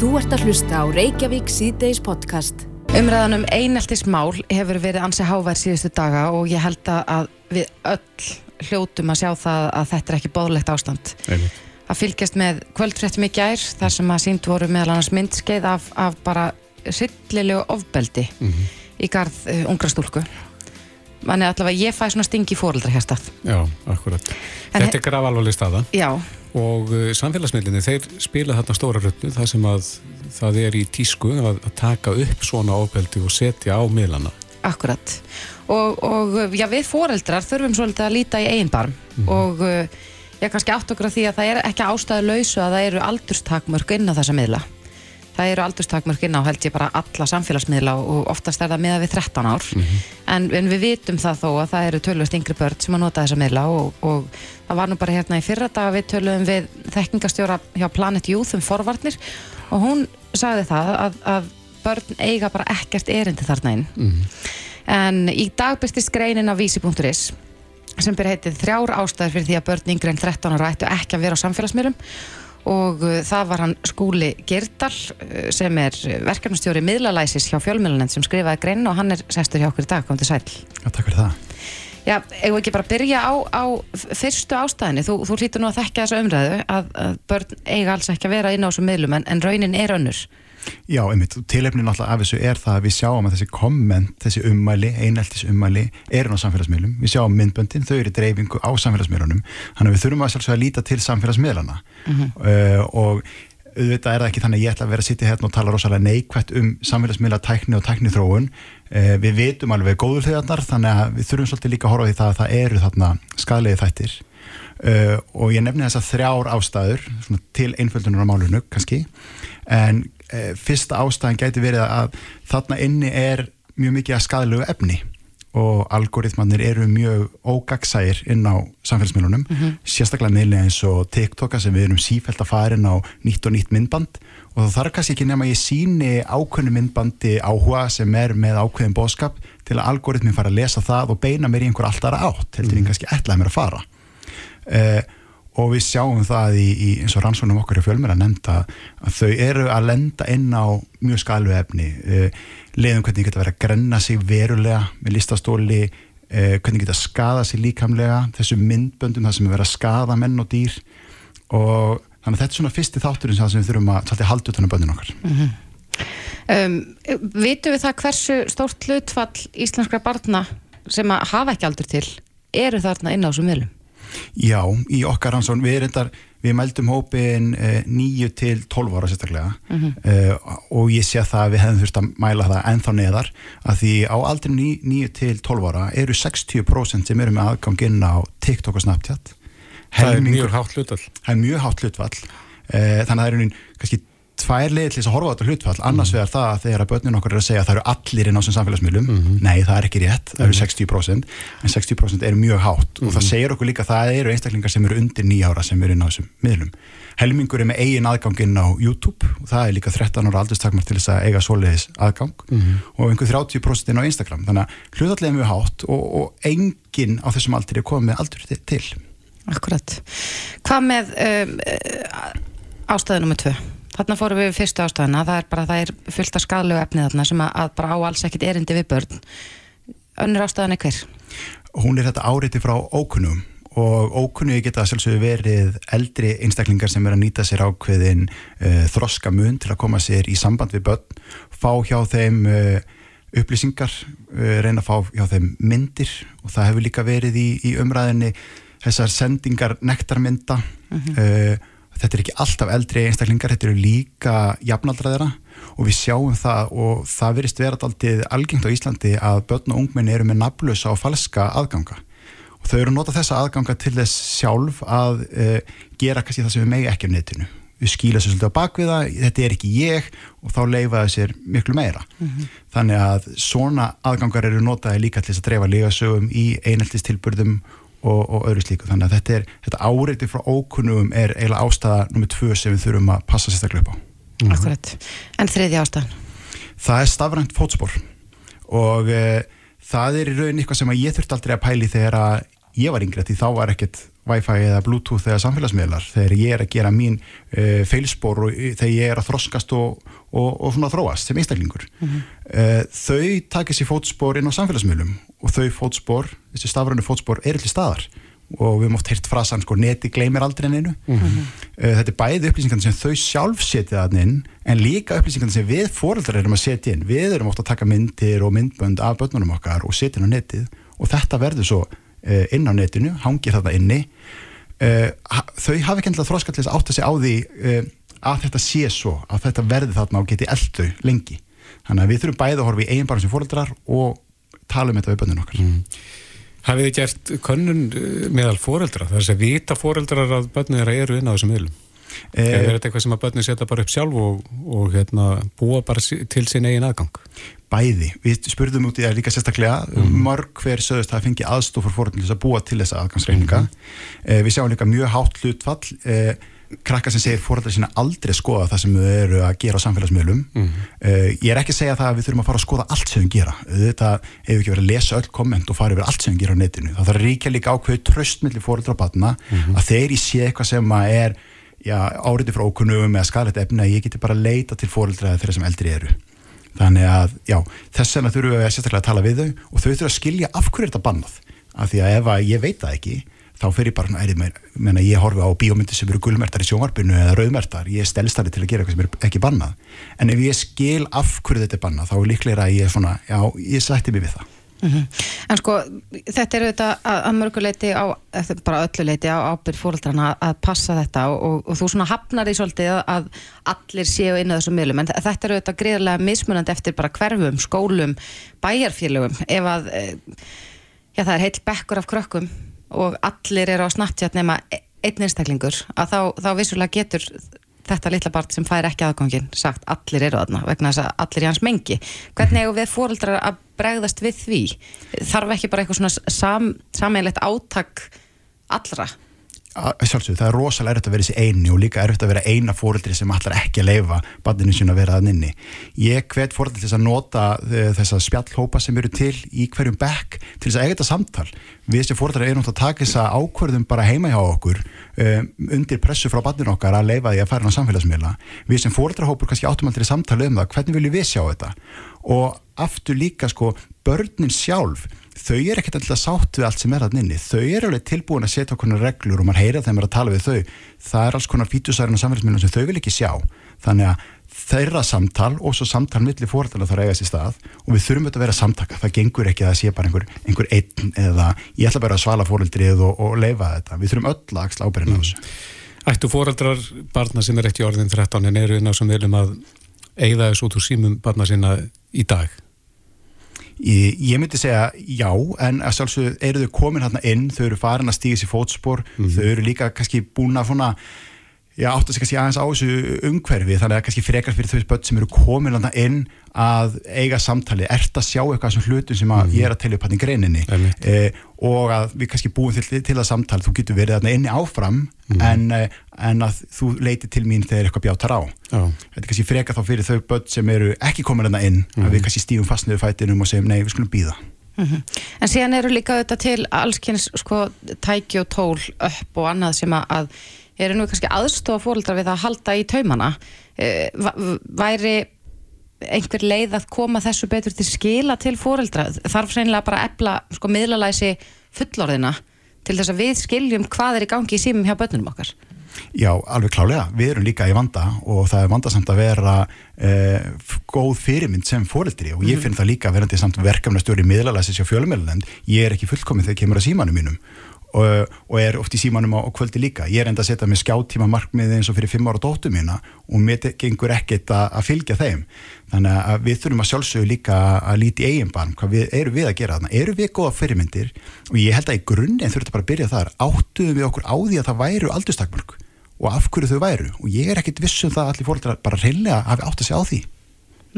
Þú ert að hlusta á Reykjavík síðdeis podcast. Umræðan um eineltis mál hefur verið ansi hávær síðustu daga og ég held að við öll hljótum að sjá það að þetta er ekki bóðlegt ástand. Einmitt. Að fylgjast með kvöldfréttum í gær þar sem að sínt voru meðal annars myndskeið af, af bara sillilegu ofbeldi í garð uh, ungra stúlku. Þannig allavega ég fæ svona stingi fóreldra hérstað. Já, akkurat. En Þetta er grafalvarleg staða Já, og uh, samfélagsmiðlinni, þeir spila þarna stóra röttu þar sem að það er í tísku að, að taka upp svona ofbeldi og setja á miðlana. akkurat. Og, og já, við fóreldrar þurfum svolítið að líta í eigin barm og uh, ég kannski átt okkur að því að það er ekki ástæðu lausu að það eru aldurstakmörk inn á þessa miðla. Það eru aldurstakmörk inn á held ég bara alla samfélagsmiðla og oftast er það miða við 13 ár. En, en við vitum það þó að það eru tölvöst yngri börn sem að nota þessa miðla og, og það var nú bara hérna í fyrra dag við töluðum við þekkingastjóra hjá Planet Youth um forvarnir og hún sagði það að, að börn eiga bara ekkert erindi þarna inn. En í dag byrstist greinin á vísi.is sem byrja heitið þrjár ástæður fyrir því að börn yngri en 13 ára ættu ekki að vera á samfélagsmiðlum og uh, það var hann Skúli Girdal uh, sem er verkefnastjóri miðlalæsis hjá fjölmiðlanend sem skrifaði greinin og hann er sestur hjá okkur í dag, kom til sæl. Já, takk fyrir það. Já, eigum við ekki bara að byrja á, á fyrstu ástæðinni, þú, þú hlýtur nú að þekka þessa umræðu að, að börn eiga alls ekki að vera inn á þessum miðlum en, en raunin er önnur. Já, einmitt, tilefnin náttúrulega af þessu er það að við sjáum að þessi komment, þessi ummæli, eineltis ummæli eru á samfélagsmiðlum. Við sjáum myndböndin, þau eru dreifingu á samfélagsmiðlunum. Þannig að við þurfum að sjálfsögða að líta til samfélagsmiðlana. uh, og auðvitað er það ekki þannig að ég ætla að vera að sitja hérna og tala rosalega neikvætt um samfélagsmiðla tækni og tækni þróun. Uh, við vitum alveg góður þegarnar, þannig að við þurfum svolítið líka að horfa á því það að það eru þarna skadlegi þættir. Uh, og ég nefni þess að þrjár ástæður til einföldunar á málunu kannski en uh, fyrsta ástæðan gæti verið að þarna inni er mjög mikið að skadalegu efni og algoritmannir eru mjög ógagsægir inn á samfélagsmiðlunum sérstaklega miðlega eins og TikToka sem við erum sífælt að fara inn á nýtt og nýtt myndband. Og það þarf kannski ekki nema að ég síni ákveðnu myndbandi áhuga sem er með ákveðin bóðskap til að algoritmin fara að lesa það og beina mér í einhver alltaf átt. Heldur mm. kannski ætlaði mér að fara. Uh, og við sjáum það í, í eins og rannsóknum okkur í fjölmjör að nefnda að þau eru að lenda inn á mjög skalvu efni. Uh, leiðum hvernig geta verið að grenna sig verulega með listastóli uh, hvernig geta skada sig líkamlega þessu myndböndum það sem er verið að skada menn og dýr. Og þannig að þetta er svona fyrsti þátturinn sem við þurfum að halda utan á böndin okkar. Um, vitum við það hversu stórt hlutfall íslenskra barna sem að hafa ekki aldur til eru þarna inn á þessum miðlum? Já, í okkar rannsón, við reyndar, við mældum hópin uh, 9 til 12 ára sérstaklega. Uh, og ég sé það að við hefðum þurft að mæla það ennþá neðar að því á aldrei 9 til 12 ára eru 60% sem eru með aðgang inn á TikTok og Snapchat. Það er Helmingur- mjög hátt hlutall. það er mjög hátt hlutfall. Uh, þannig að það er raunin kannski tvær leiðir til þess að horfa á þetta hlutfall. Annars vegar það að þegar að börnin okkar er að segja að það eru allir inn á sem samfélagsmiðlum nei það er ekki rétt, það eru 60% en 60% eru mjög hátt. Og það segir okkur líka að það eru einstaklingar sem eru undir nýjára sem eru inn á þessum miðlum. Helmingur er með eigin aðgang inn á YouTube og það er líka 13 ára aldurstakmar til þess að eiga svoleiðis aðgang. Og einhver 30% inn á Instagram. Þannig að hlutfallið er mjög hátt og, og enginn á þessum aldri er komið aldur til. Akkurat. Hvað með um, ástæðu nummer tvö? Þarna fórum við fyrstu ástæðuna, það er bara það er fullt af skadlegu efni þarna sem að, að bara á alls ekkit erindi við börn. Önnur ástæðan er hver? hún er þetta áreiti frá ókunnum og ókunnugi geta sjálfsögur verið eldri einstaklingar sem er að nýta sér ákveðin uh, þroska mun til að koma sér í samband við börn, fá hjá þeim uh, upplýsingar, uh, reyna að fá hjá þeim myndir og það hefur líka verið í, í umræðinni þessar sendingar nektarmynda uh, þetta er ekki alltaf eldri einstaklingar, þetta eru líka jafnaldra þeirra. Og við sjáum það og það verist vera alltið algengt á Íslandi að börn og ungmenni eru með nafnlösa og falska aðganga. Og þau eru að nota þessa aðganga til þess sjálf að uh, gera kannski það sem við megi ekki á netinu. Við skýla sér svolítið á bakvið það, þetta er ekki ég og þá leifa það sér miklu meira. Þannig að svona aðgangar eru notaði líka til þess að dreifa lígasögum í eineltistilburðum og, og öðru slíku, þannig að þetta, er, þetta áreiti frá ókunnum er eiginlega ástæða nummið tvö sem við þurfum að passa sérstaklega upp á Akkurat. En þriðja ástæðan? það er stafrænt fótspor og uh, það er í raun eitthvað sem að ég þurfti aldrei að pæli þegar að ég var yngri því þá var ekkert Wi-Fi eða Bluetooth eða samfélagsmiðlar þegar ég er að gera mín uh, feilspor og uh, þegar ég er að þroskast og, og, og svona þróast sem einstaklingur mm -hmm. þau takir sér fótspor inn á samfélagsmiðlum og þau fótspor, þessi stafrönu fótspor er til staðar. Og við höfum oft heyrt frasan sko neti gleymir aldrei en einu mm -hmm. þetta er bæði upplýsingarnir sem þau sjálf setja þann inn en líka upplýsingarnir sem við fóröldrar erum að setja inn. Við erum ofta að taka myndir og myndbönd af börnunum okkar og setja inn á netið. Og þetta verður svo uh, inn á netinu, hangir þetta inni. Uh, þau hafi ekki endilega þróskallins átt að segja á því að þetta sé svo, að þetta verði þarna og geti eldu lengi. Þannig að við þurfum bæði að horfa í eigin tala um þetta við börnun okkar mm. Hafið þið gert könnun eh, meðal fóreldra? Það er að vita fóreldrar að börnir þeirra eru inn á þessum viðlum. Eh, er þetta eitthvað sem að börnir setja bara upp sjálf og, og hérna, búa bara til sin eigin aðgang? Bæði. Við spurðum út í það líka sérstaklega. Mm. Mörg hver sögust að fengi aðstofur fóreldris að búa til þessa aðgangsreininga. Mm. Eh, við sjáum líka mjög hátt hlutfall eh, krakka sem segir fóröldar sína aldrei skoða það sem við eru að gera á samfélagsmiðlum. Mm. uh, ég er ekki að segja það að við þurfum að fara að skoða allt sem við gera. Þetta hefur ekki verið að lesa öll komment og fara yfir allt sem við gera á netinu. Það þarf ríkja líka ákveðu tröstmiðli fóröldar og batna mm -hmm. að þeir í sé eitthvað sem er áriði frá ókunnum eða skalett efna ég geti bara leita til fóröldra þeirra sem eldri eru. Þannig að já, þess vegna þurfum við að sérstaklega að þetta þá fer ég bara, er ég, meina, ég horfi á bíómyndi sem eru gulmertar í sjónvarpinu eða rauðmertar, ég stelst það til að gera eitthvað sem er ekki bannað, en ef ég skil af hverju þetta er bannað, þá er líklega að ég er svona, já, ég sætti mig við það. Mm -hmm. En sko, þetta er auðvitað að, mörguleiti á, bara ölluleiti á ábyrg fóröldrana að passa þetta og, og, og þú svona hafnar því svolítið að allir séu inn á þessum miðlum, en þetta er auðvitað greiðlega mismunandi eftir bara hverfum, skólum bæjarfélögum, ef að eh, já, það er heil bekkur af krökkum og allir eru á Snapchat nema einn einstaklingur að þá, þá vissulega getur þetta litla part sem fær ekki aðgangin sagt allir eru aðna vegna þess að allir er hans mengi. Hvernig hefur við fóröldrar að bregðast við því? Þarf ekki bara eitthvað svona sam, sammeilegt áttak allra Sjálfsög, það er rosalega erfitt að vera þessi eini og líka erfitt að vera eina fóreldri sem allar ekki að leifa banninu sín að vera að nynni. Ég hvet fóreldri til að nota eh, þessa spjallhópa sem eru til í hverjum bekk til þess að eiga þetta samtal. Við sem fóreldri erum að taka þessa ákverðum bara heima hjá okkur um, undir pressu frá banninu okkar að leifa því að færa á samfélagsmiðla. Við sem fóreldrihópur kannski áttum aldrei samtali um það, hvernig viljum við sjá þetta? Og aftur líka sko, börnin sjálf þau er ekkert alltaf sátt við allt sem er nynni þau eru alveg tilbúin að setja okkur reglur og maður heyra þeim að tala við þau. Það er alls konar fítusærin og samfélagsmiðlum sem þau vil ekki sjá. Þannig að þeirra samtal og svo samtal millir fórhaldana þarf að eiga sér stað og við þurfum þetta að vera samtaka, það gengur ekki að það sé bara einhver, einhver einn eða ég ætla bara að svala fórhaldrið og, og leifa þetta. Við þurfum öll að axla ábyrðin á mm. þessu. Ættu fórhaldrar barna sem er eftir orðin 13 en eru inn á sem viljum að eigða þessu út úr símum barna sinna í dag? Ég, ég myndi segja já, en að sjálfsög eru þau komin hérna inn, þau eru farin að stíga sér fótspor, mm þau eru líka kannski búin að svona, já, átt að segja aðeins á þessu umhverfi, þannig að kannski frekar fyrir þau börn sem eru komin hérna inn að eiga samtali, ert að sjá eitthvað sem hlutum sem að mm -hmm. ég er að telja upp hann í greininni eh, og að við kannski búum til, til að samtali, þú getur verið þarna inni áfram mm -hmm. en, eh, en að þú leiti til mín þegar eitthvað bjátar á Já. þetta er kannski freka þá fyrir þau börn sem eru ekki komin þarna inn, mm -hmm. að við mhm. kannski stífum fast niður fætinum og segjum nei, við skulum býða mhm. En síðan eru líka þetta til allskynns sko, tæki og tól upp og annað sem að eru nú kannski aðstofa fólkdra við að halda í taumana. Eh, væri einhver leið að koma þessu betur til skila til fóreldra þarf seinlega bara að epla sko, miðlalæsi fullorðina til þess að við skiljum hvað er í gangi í símum hjá börnunum okkar? Já, alveg klálega, við erum líka í vanda og það er vandasamt að vera eh, góð fyrirmynd sem fóreldri og ég mhm. finn það líka verandi samt verkefnastjóri miðlalæsi sér fjölumilend, ég er ekki fullkominn þegar kemur að símanum mínum og, og er oft í símanum á, á kvöldi líka. Ég er enda að setja mig skjáttíma markmið eins og fyrir fimm ára dóttu mína og mér gengur ekkert að, að fylgja þeim. Þannig að við þurfum að sjálfsögja líka að líti eigin barn, hvað við, eru við að gera þarna. Eru við góða fyrirmyndir? Og ég held að í grunninn þetta bara að byrja þar. Áttuðum við okkur á því að það væru aldurstakmörk? Og af hverju þau væru? Og ég er ekkit vissum það að allir fólk bara reynilega hafi átt að segja á því.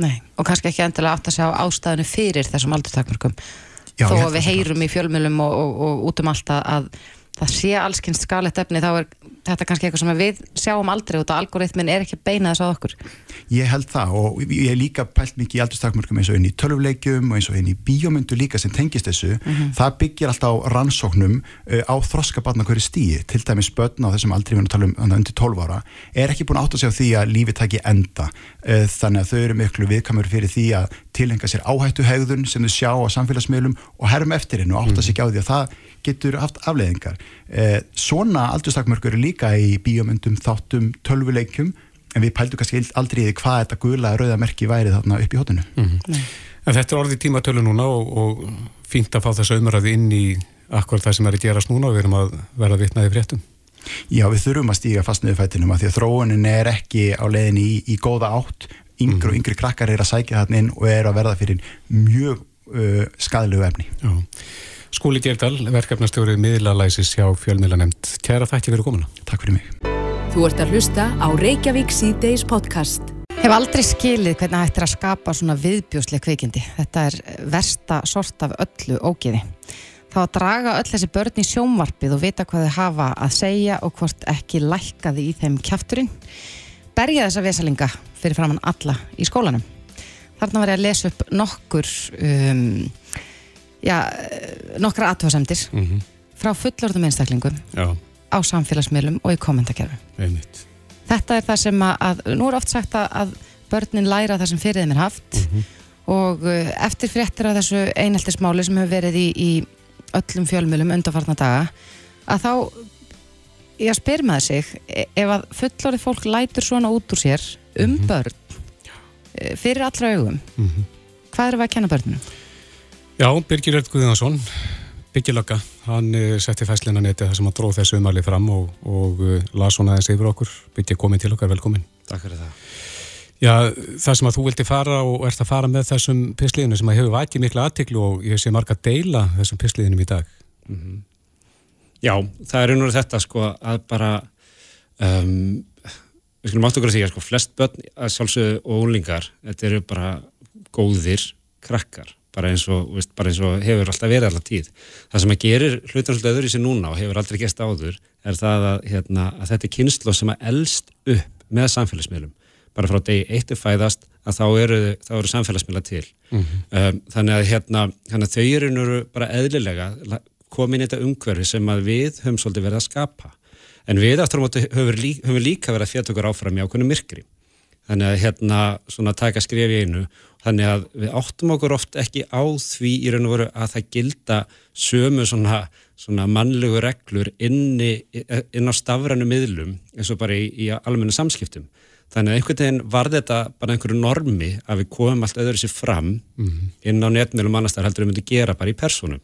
Nei, og kannski ekki endilega átt að segja á ástæðinu fyrir þessum aldurstakmörkum Já, þó að við heyrum í fjölmjölum og, og, og út um allt að það sé allskynst skalett efni þá er þetta kannski eitthvað sem við sjáum aldrei út og algoritmin er ekki beinað þess að okkur. Ég held það og ég er líka pælt mikið í aldurstakmörgum eins og inn í tölvleikjum og eins og inn í bíómyndu líka sem tengist þessu. Mm -hmm. það byggir alltaf á rannsóknum uh, á þroskabarna hverju stíi til dæmis börn á þessum aldrei við erum að tala um undir 12 ára er ekki búin átt að segja því að lífi taki enda. Uh, þannig að þau eru miklu viðkamur fyrir því að tilhenga sér áhættu hegðun sem þau sjá á samfélagsmiðlum og herrum eftir hennu og átt að segja á því að það getur haft afleðingar. Eh, svona aldurstakmörkur eru líka í bíomundum, þáttum, tölvuleikjum en við pældum kannski aldrei í hvað þetta gula rauða merki væri þarna upp í hotinu. Mm -hmm. En þetta er orðið tímatölu núna og, og fínt að fá þess auðmaraði inn í akkurat það sem er að gerast núna og við erum að vera vitnaði fréttum. Já, við þurfum að stíga fast niður fætinum að því að þróunin er ekki á leiðin í, í góða átt. Yngri og mhm. yngri krakkar er að sækja þarna inn og er að verða fyrir mjög uh, skadilegu efni. Já. Skúli Gerdal, verkefnastjórið miðlalæsis hjá fjölmiðlanemnd. Kæra þakki fyrir komuna. Takk fyrir mig. Þú ert að hlusta á Reykjavík C-Days podcast. Hef aldrei skilið hvernig það ættir að skapa svona viðbjóslega kveikindi. Þetta er versta sort af öllu ógeði. Þá að draga öll þessi börn í sjónvarpið og vita hvað þau hafa að segja og hvort ekki lækkaði í þeim kjafturinn. Berja þessa vesalinga fyrir framann alla í skólanum. Þarna var ég að lesa upp nokkur um, já, nokkra aðtöðasemdir mm -hmm. frá fullorðum einstaklingum já. á samfélagsmiðlum og í kommentarkerfum. Þetta er það sem að, nú er oft sagt að, börnin læra það sem fyrir þeim er haft mm -hmm. og uh, eftir fréttir af þessu eineltismáli sem hefur verið í, í öllum fjölmjölum undarfarna daga að þá ég spyr maður sig e, ef að fullorðið fólk lætur svona út úr sér um mm -hmm. börn e, fyrir allra augum mhm. hvað er það að kenna börnunum? Já, Birgir Erd Guðjónsson, Byggilögga, hann uh, setti fæslina neti þar sem hann dróð þessu umali fram og, og las hún aðeins yfir okkur. Byggir komið til okkar, velkomin. Takk fyrir það. Já, það sem að þú vildi fara og ert að fara með þessum pisliðinu sem að hefur vækið mikla aðtiklu og ég sé marga deila þessum pisliðinum í dag. Mm -hmm. Já, það er einhverju þetta sko að bara, um, við skulum átt okkur að því að sko flest börn að sjálfsögðu og úlingar, þetta eru bara góðir krakkar bara eins og, veist, bara eins og hefur alltaf verið alltaf tíð. Það sem að gerir hlutan svolítið öðru í sig núna og hefur aldrei gæst áður er það að, hérna, að þetta er kynslu sem að eldst upp með samfélagsmiðlum. Bara frá degi eittu fæðast að þá eru, þá eru samfélagsmiðla til. Mm -hmm. um, þannig, að, hérna, þannig að þau eru bara eðlilega komin í þetta umhverfi sem að við höfum svolítið verið að skapa. En við aftur á móti höfum líka, líka verið að fjata okkur áfram í ákveðinu myrkri. Þannig að hérna svona taka skrif í einu Þannig að við áttum okkur oft ekki á því í raun og veru að það gilda sömu svona, svona mannlegu reglur inni, inn á stafrannu miðlum eins og bara í, í almenna samskiptum. Þannig að einhvern veginn var þetta bara einhverju normi að við komum allt öðru sér fram mm -hmm. inn á netmiðlum annars þar heldur við myndum gera bara í personum.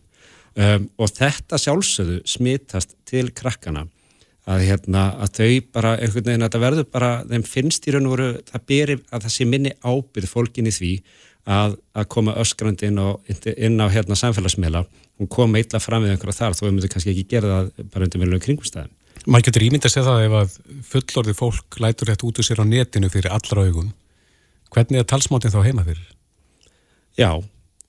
Um, og þetta sjálfsögðu smittast til krakkana að, hérna, að þau bara, einhvern veginn, að það verður bara, þeim finnst í raun og veru, það beri að það sé minni ábyrð fólkin í því að, að koma öskrandi inn á, inn á hérna, samfélagsmiðla og koma illa fram við einhverja þar, þó við myndum kannski ekki gera það bara undir meðlum kringumstæðum. Man getur ímynd að segja það ef að fullorði fólk lætur rétt út úr sér á netinu fyrir allra augum. Hvernig er talsmáttin þá heima fyrir? Já,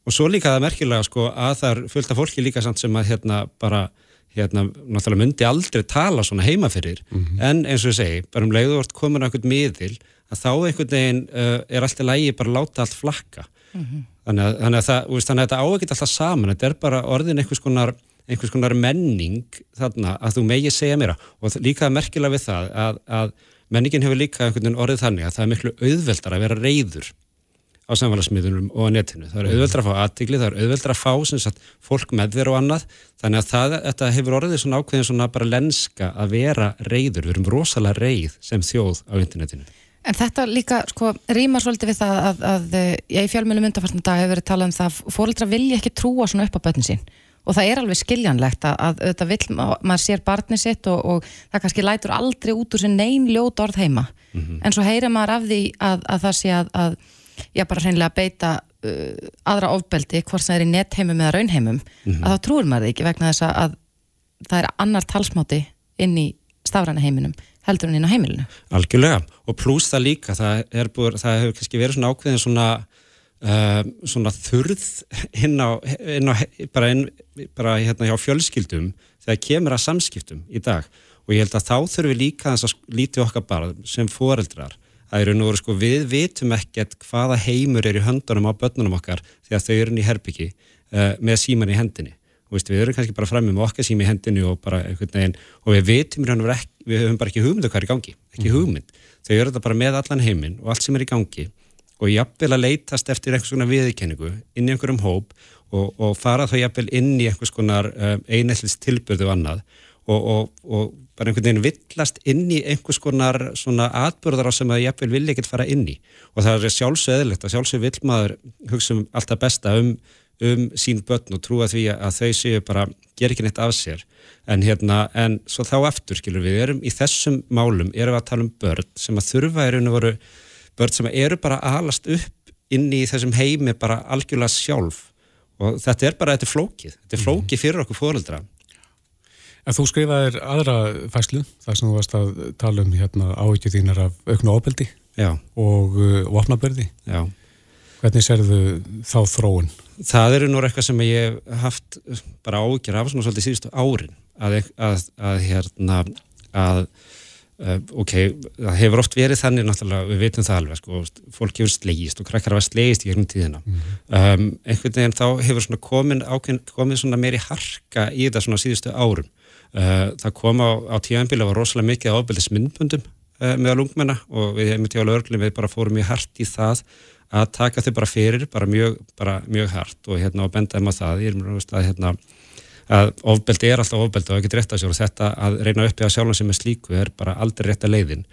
og svo líka það merkilega sko að það er fullt af fólki líka samt sem að hérna bara hérna, náttúrulega myndi aldrei tala svona heima fyrir, mm -hmm. en eins og ég segi bara um leiðu vort komin á einhvern miðil að þá einhvern veginn uh, er alltaf lægi bara láta allt flakka. Mm -hmm. þannig, að, þannig, að það, veist, þannig að þetta ávegitt alltaf saman, þetta er bara orðin einhvers konar, einhvers konar menning þarna að þú megi segja mér og líka merkilega við það að, að menningin hefur líka einhvern veginn orðið þannig að það er miklu auðveldar að vera reyður á samfélagsmiðlunum og á netinu. Það er auðveldra að fá aðtikli, það er auðveldra að fá sagt, fólk með þér og annað, þannig að það, þetta hefur orðið svona ákveðin svona bara lenska að vera reyður, við erum rosalega reyð sem þjóð á internetinu. En þetta líka, sko, rýmar svolítið við það að, að, að ég í fjölmjölum undarfartan dag hefur verið talað um það að fólkdra vilja ekki trúa svona upp á börnin sín og það er alveg skiljanlegt að, að þetta vill, maður sér barni sitt og, og það kannski lætur aldrei út úr sér neyn ljót orð heima, mm -hmm. en svo heyrir maður af því að það sé að já bara hreinlega beita uh, aðra ofbeldi, hvort það er í nettheimum eða raunheimum, mm -hmm. að þá trúur maður ekki vegna þess að það er annar talsmáti inn í stafræna heiminum heldur en inn á heimilinu. Algjörlega og pluss það líka, það, búið, það hefur kannski verið svona ákveðin svona uh, svona þurð inn á, inn á bara, inn, bara hérna hjá fjölskyldum þegar kemur að samskiptum í dag og ég held að þá þurfum við líka þess að líti okkar bara sem foreldrar það eru nú sko við vitum ekkert hvaða heimur er í höndunum á börnunum okkar þegar þau eru inn í herbyggi uh, með síman í hendinni. Og veist, við erum kannski bara fram með okkar sími í hendinni og bara veginn og við vitum ekki, við höfum bara ekki hugmyndu um hvað er í gangi ekki mhm. hugmynd, þau eru þetta bara með allan heiminn og allt sem er í gangi og jafnvel að leytast eftir einhvers konar viðkenningu inn í einhverjum hóp og, og fara þá jafnvel inn í einhvers konar uh, einellist tilbyrðu annað og, og, og bara einhvern veginn villast inn í einhvers konar svona atbyrðar á sem að jafnvel vilja ekkert fara inn í. Og það er sjálfsögðilegt að sjálfsög vill maður hugsa um alltaf besta um, um sín börn og trúa því að þau séu bara, ger ekki neitt af sér. En hérna, en svo þá eftir skilur við, erum í þessum málum erum við að tala um börn sem að þurfa er unni voru börn sem eru bara alast upp inn í þessum heimi bara algjörlega sjálf. Og þetta er bara, þetta er flókið. Þetta er mhm. flókið fyrir okkur fóröldra En þú skrifaðir aðra fæslu þar sem þú varst að tala um hérna áhyggjur þínar af auknu ábeldi Já. og uh, vopnabörði. Já. Hvernig serðu þá þróun? Það eru nú eitthvað sem ég hef haft bara áhyggjur af svona svolítið síðustu árin að, að, að hérna að uh, ok, það hefur oft verið þannig náttúrulega, við veitum það alveg sko, fólk hefur slegist og krakkar hafa slegist í gegnum tíðina. Mm -hmm. um, einhvern veginn þá hefur svona komin, ákveðin, komin svona meiri harka í þetta svona síðustu árum það kom á, á tíanbíla var rosalega mikið ábyrðis myndbundum uh, meðal ungmenna og við hefum til á lögurlum við bara fórum mjög hart í það að taka þau bara fyrir, bara mjög, bara mjög hart og hérna og bendaðum á það. Ég er mjög veist að hérna að ofbeldi er alltaf ofbeldi og ekki rétt að sér og þetta að reyna uppi á sjálfum sem er slíku er bara aldrei rétt að leiðin.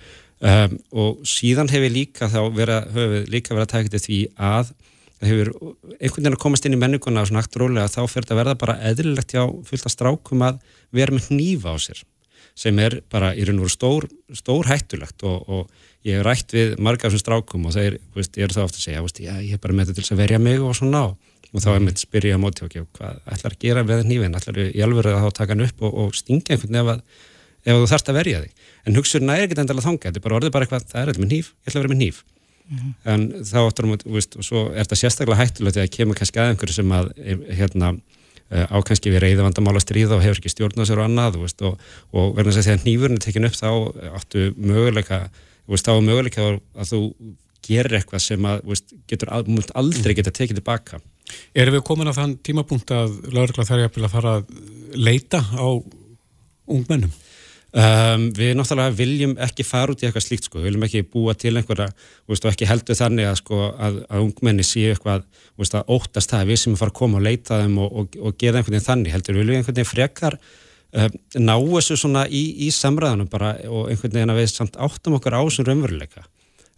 Um, og síðan hefur líka þá verið, hefur líka verið að taka þetta því að það hefur einhvern veginn að komast inn í menninguna og svona aftur rólega þá fyrir þetta að verða bara eðlilegt hjá fullt að strákum að vera með nýfa á sér sem er bara í raun og veru stór, stór hættulegt og, og ég hef rætt við marga af þessum strákum og þeir, veist, ég er það ofta að segja, veist, já, ég hef bara með þetta til að verja mig og svona og þá er mitt spyrja á móti og hvað ætlar að gera við nýfin, ætlar ég alveg að þá taka hann upp og, og stinga einhvern ef, að, ef þú þarfst að verja þig? En hugsurna er ekkert endala þanga, þetta er bara orðið bara eitthvað, það er eitthvað með nýf, ég ætla að vera með nýf mm -hmm. en þá áttur um, og svo er þetta sérstaklega hættulegt þegar kemur kannski að einhverju sem að hérna, eh, á kannski við reyða vandamála stríða og hefur ekki stjórn á sér og annað veist, og, og verðan að segja þegar nýfurinn er tekin upp þá áttu möguleika veist, þá er möguleika að þú gerir eitthvað sem að veist, getur aldrei geta tekið tilbaka Erum við komin á þann tímapunkt að laurugla þarf að fara að leita á ungmennum? Um, við náttúrulega viljum ekki fara út í eitthvað slíkt sko, við viljum ekki búa til einhverja, og ekki heldur þannig að, sko, að, að ungmenni séu eitthvað veist, að óttast það að við sem er fara að koma og leita þeim og, og, og gera einhvern veginn þannig. Heldur, við viljum einhvern veginn frekar um, ná þessu svona í, í samræðanum bara og einhvern veginn að við samt áttum okkur á þessum raunveruleika.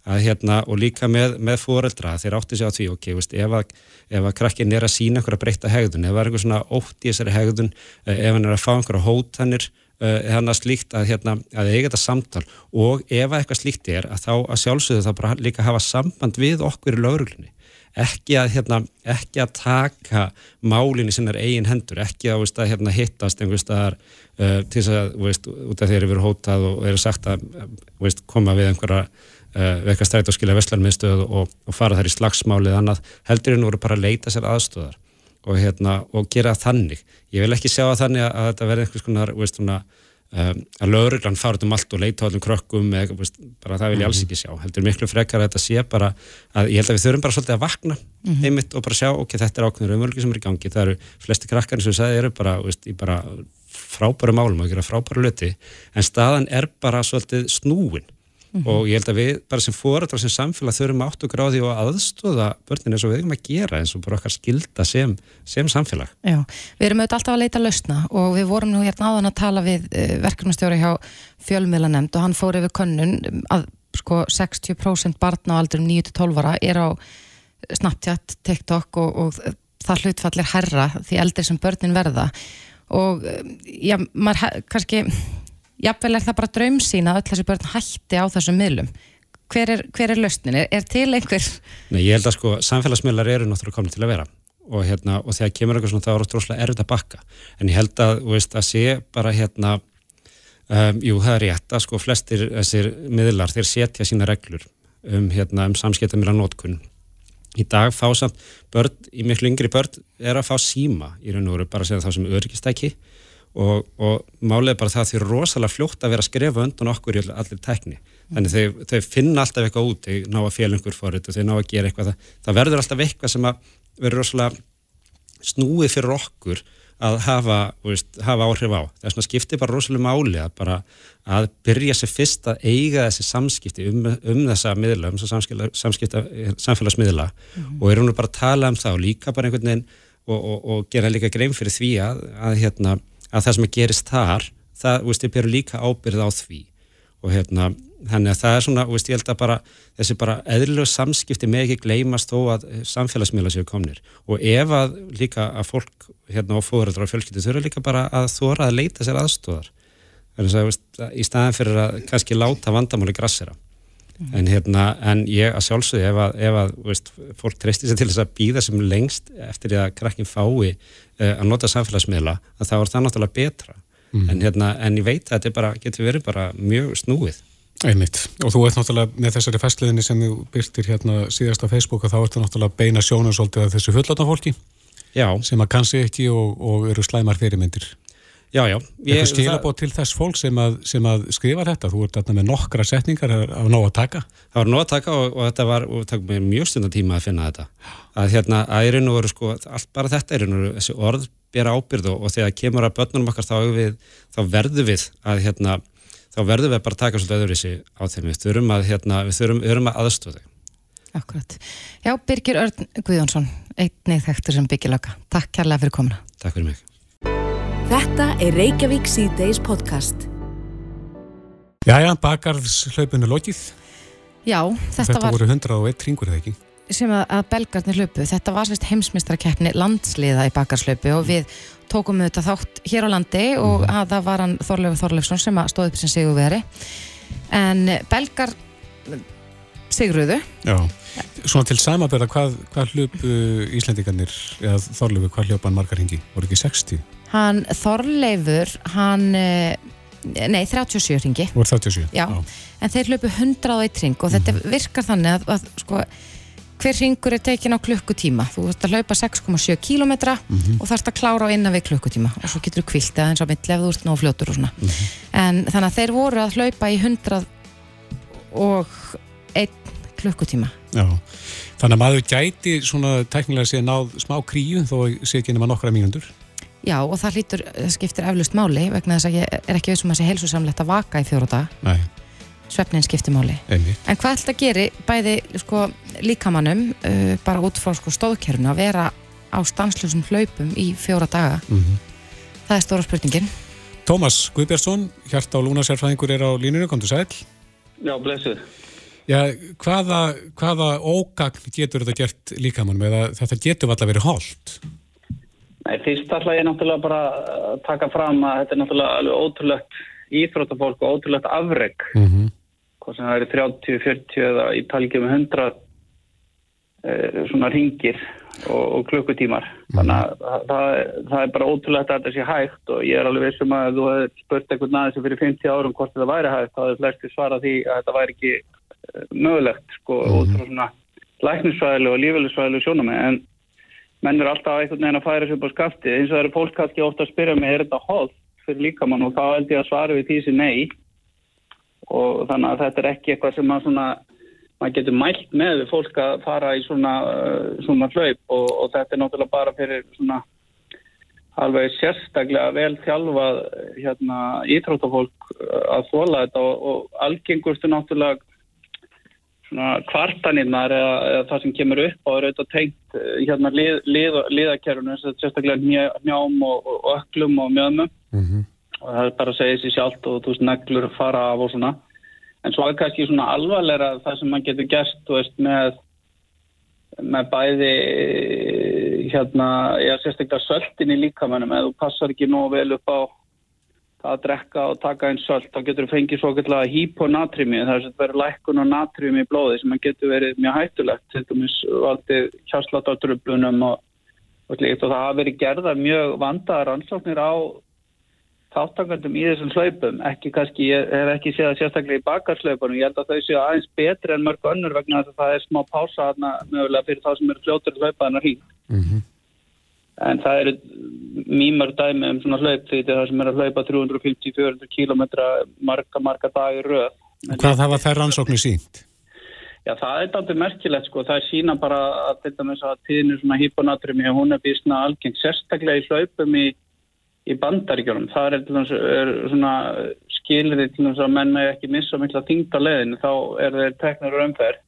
Að hérna og líka með, með fóreldra þeir átti sig á því, ok, veist, ef að, að krakkin er að sína einhverja breyta hegðun ef það er einhver svona ótt í þessari hegðun eh, ef hann er að fá einhverja hótanir hérna slíkt að, hérna, að eiga þetta samtal. Og ef eitthvað slíkt er að þá að sjálfsögðu þá bara líka hafa samband við okkur í lauruglinni ekki að, hérna, ekki að taka málinn í sinnar eigin hendur. Ekki að, veist, að hérna, hittast staðar uh, til þess að veist, út af þeir eru verið hótað og eru sagt að veist, koma við einhverja uh, við eitthvað stræt og skilja vestlarmiðstöð og, og fara þær í slagsmálið annað. Heldurinn voru bara að leita sér aðstöðar og, hérna, og gera þannig. Ég vil ekki sjá að þannig að, að þetta verði einhvers konar, veist, svona, um, að lauruglan fara um allt og leita á allum krökkum, eða, veist, bara það vil ég alls ekki sjá. Heldur miklu frekar að þetta sé bara, að ég held að við þurfum bara svolítið að vakna mm -hmm. einmitt og bara sjá, ok, þetta er ákveður umvölgi sem er í gangi. Það eru flesti krakkar sem ég sagði eru bara, veist, í bara frábæru málum og gera frábæru löti, en staðan er bara svolítið snúin Mm -hmm. og ég held að við bara sem fórættar sem samfélag þurfum áttu gráði og aðstóða börnin eins og við erum að gera eins og bara okkar skilda sem, sem samfélag Já, við erum auðvitað alltaf að leita lausna og við vorum nú hérna áðan að tala við uh, verkefnastjóri hjá fjölmiðlanemnd og hann fór yfir könnun að sko 60% barna á aldurum 9-12 ára er á Snapchat, TikTok og, og það hlutfallir herra því eldri sem börnin verða og eh, já, maður kannski jafnvel er það bara draumsýn að öll þessi börn hætti á þessum miðlum. Hver er, hver er löstnin? Er, er til einhver? Nei, ég held að sko samfélagsmiðlar eru náttúrulega komin til að vera. Og, hérna, og þegar kemur eitthvað svona þá er það droslega erfitt að bakka. En ég held að, veist, að sé bara hérna um, jú, það er rétt að sko flestir þessir miðlar þeir setja sína reglur um, hérna, um samskiptamira nótkunn í dag fá samt börn, í miklu yngri börn er að fá síma í raun og veru bara að segja þá sem öryggistæki og, og málið er bara það því rosalega fljótt að vera að skrefa undan okkur í allir tækni. Þannig þau, þau finna alltaf eitthvað út þau ná að félungur fór þetta, þau ná að gera eitthvað. Það, það verður alltaf eitthvað sem að verður rosalega snúið fyrir okkur að hafa, veist, hafa áhrif á. Það er svona skiptið bara rosalega máli að bara að byrja sér fyrst að eiga þessi samskipti um, um þessa miðla, um þessa samfélagsmiðla mm -hmm. og erum við bara að tala um það og líka bara einhvern veginn og, og, og gera líka grein fyrir því að, að, hérna, að það sem gerist þar það, veist, ég byrju líka ábyrð á því. Og hérna þannig að það er svona, veist, ég held að bara þessi bara eðlilegu samskipti með ekki gleymast þó að samfélagsmiðla séu komnir. Og ef að líka að fólk hérna á fóðrættur og fjölskyldu þurfa líka bara að þóra að leita sér aðstóðar þannig að veist, í staðan fyrir að kannski láta vandamáli grassera mm. en hérna, en ég að sjálfsögði ef að, ef að veist, fólk treystir sér til þess að býða sem lengst eftir því að krakkin fái uh, að nota samfélagsmiðla að það var það náttúrulega betra mm. en hérna, en ég veit að þetta bara, getur verið bara mjög snúið Einmitt, og þú ert náttúrulega með þessari festliðinni sem þú byrtir hérna síðast á Facebook og þá ertu náttúrulega beina sjónum svolítið að þessu fulláttan fólki já. sem að kannski ekki og, og eru slæmar fyrirmyndir. Já, já. Eitthvað skilabóð til þess fólk sem að, sem að skrifa þetta, þú ert þarna með nokkra setningar af nóg að taka. Það var nóg að taka og, og þetta var, og það tók mér mjög stundar tíma að finna þetta. Að hérna, að og veru sko, allt bara þetta er veru, þessi orð bera ábyrð og, og þegar kemur að börnunum okkar þá, við, þá verður við að hérna þá verðum við bara að taka svolítið sig á þeim. Við þurfum að, hérna, við þurfum, við þurfum að aðstóða þau. Akkurat. Já, Birgir Örn Guðjónsson, einnið þekktur sem byggilaka. Takk kærlega fyrir komuna. Takk fyrir mig. Þetta er Reykjavík C-Days podcast. Jæja, bakarðslaupinu lokið. Já, þetta, þetta var... Þetta voru 101 ringur, eða ekki? sem að, að belgarnir hlaupu, þetta var sérst heimsmyndstrakeppni landsliða í bakarslaupu og við tókum við þetta þátt hér á landi og mm. að það var hann Þorleifur Þorleifsson sem stóði upp sem sigurveri en belgar sigruðu Já, svona til samabera hvað, hvað hljöpu Íslandingarnir eða Þorleifur, hvað hljöpan margar hingi? Voru ekki 60? Hann Þorleifur, hann eh, nei, 37 ringi Voru 37? Já, Já. en þeir hljöpu 101 ring og þetta mm. virkar þannig að, að sko hver ringur er tekin á klukkutíma þú ert að hlaupa 6,7 km mm -hmm. og þarfst að klára á innan við klukkutíma og svo getur þú kvilt eða eins og mittlega þú ert nóg fljótur og svona mm -hmm. en þannig að þeir voru að hlaupa í 100 og 1 klukkutíma Já, þannig að maður gæti svona teknilega sé náð smá kríu þó sé ekki nema nokkra mínundur Já og það hlýtur, það skiptir eflust máli vegna þess að ég er ekki veist um að það sé heilsusamlegt að vaka í fjóra dag Nei svefnin skiptimáli. En hvað ætla að gera bæði sko, líkamannum uh, bara út frá sko, stóðkerfinu að vera á stanslusum hlaupum í fjóra daga? Mm -hmm. Það er stóra spurningin. Tómas Guðbjörnsson, hjart á lúnasérfæðingur er á línunum, kom þú sæl? Já, blessuð. Já, hvaða, hvaða ógagn getur þetta gert líkamannum eða þetta getur alltaf verið hálft? Nei, fyrst ætla ég náttúrulega bara að taka fram að þetta er náttúrulega alveg ótrúlegt íþróttafólk og ótrúlegt afreg mm -hmm hvað sem það eru 30, 40 eða í talgjum 100 eh, svona ringir og, og klukkutímar mm. þannig að það, það, er bara ótrúlegt að þetta sé hægt og ég er alveg vissum að þú hefði spurt eitthvað næðis fyrir 50 árum hvort þetta væri hægt þá hefði flesti svarað því að þetta væri ekki eh, mögulegt sko mm. út frá svona læknisfæðileg og lífæðileg sjónum en menn eru alltaf einhvern veginn að færa sér upp á skafti eins og það eru fólk kannski ofta að spyrja mig er þetta hóð fyrir líkamann? Og þá held ég að svara við því sem nei. Og þannig að þetta er ekki eitthvað sem að svona, maður getur mælt með fólk að fara í svona, uh, svona hlaup. Og, og þetta er náttúrulega bara fyrir svona alveg sérstaklega vel þjálfað hérna, íþróttafólk uh, að þóla þetta. Og, og algengustu náttúrulega kvartaninnar eða, eða það sem kemur upp á er auðvitað tengt uh, hérna, lið, lið, liðakerfunu, sérstaklega njám og, og öklum og mjöðmum. Mm -hmm og það er bara að segja sér sjálft og þú veist neglur fara af og svona. En svo er kannski svona alvarlega það sem mann getur gert veist með með bæði hérna, ég er sérstaklega söldin í líkamennum eða þú passar ekki nógu vel upp á að drekka og taka einn söld þá getur þú fengið svo kallega híponatrimi er að vera lækkun og natrium í blóði sem getur verið mjög hættulegt til dæmis valdið kjáslátartröflunum og, og, og það hafa verið gerða mjög vandaðar ansóknir á þáttakandum í þessum hlaupum, ekki kannski, ég hef ekki séð það sérstaklega í bakarslaupunum, ég held að þau séu aðeins betri en mörg önnur vegna að það er smá pása þarna mögulega fyrir þá sem eru fljóttur hlaupaðan að hýn. Mm -hmm. En það eru mýmar dæmi um svona hlaup því það sem er að hlaupa 350-400 km marga, marga dagir röð. Hvað hafa þær rannsóknir sínt? Já, það er aldrei merkilegt sko, það er sína bara að þetta með þess að tíðinu svona hýponatrumi og hún er býstna algeng sérstaklega í hlaupum í í bandaríkjónum. Það er, er svona skilrið til þess að menn með ekki missa mikla þingta leðin þá er þeir teknur umferð.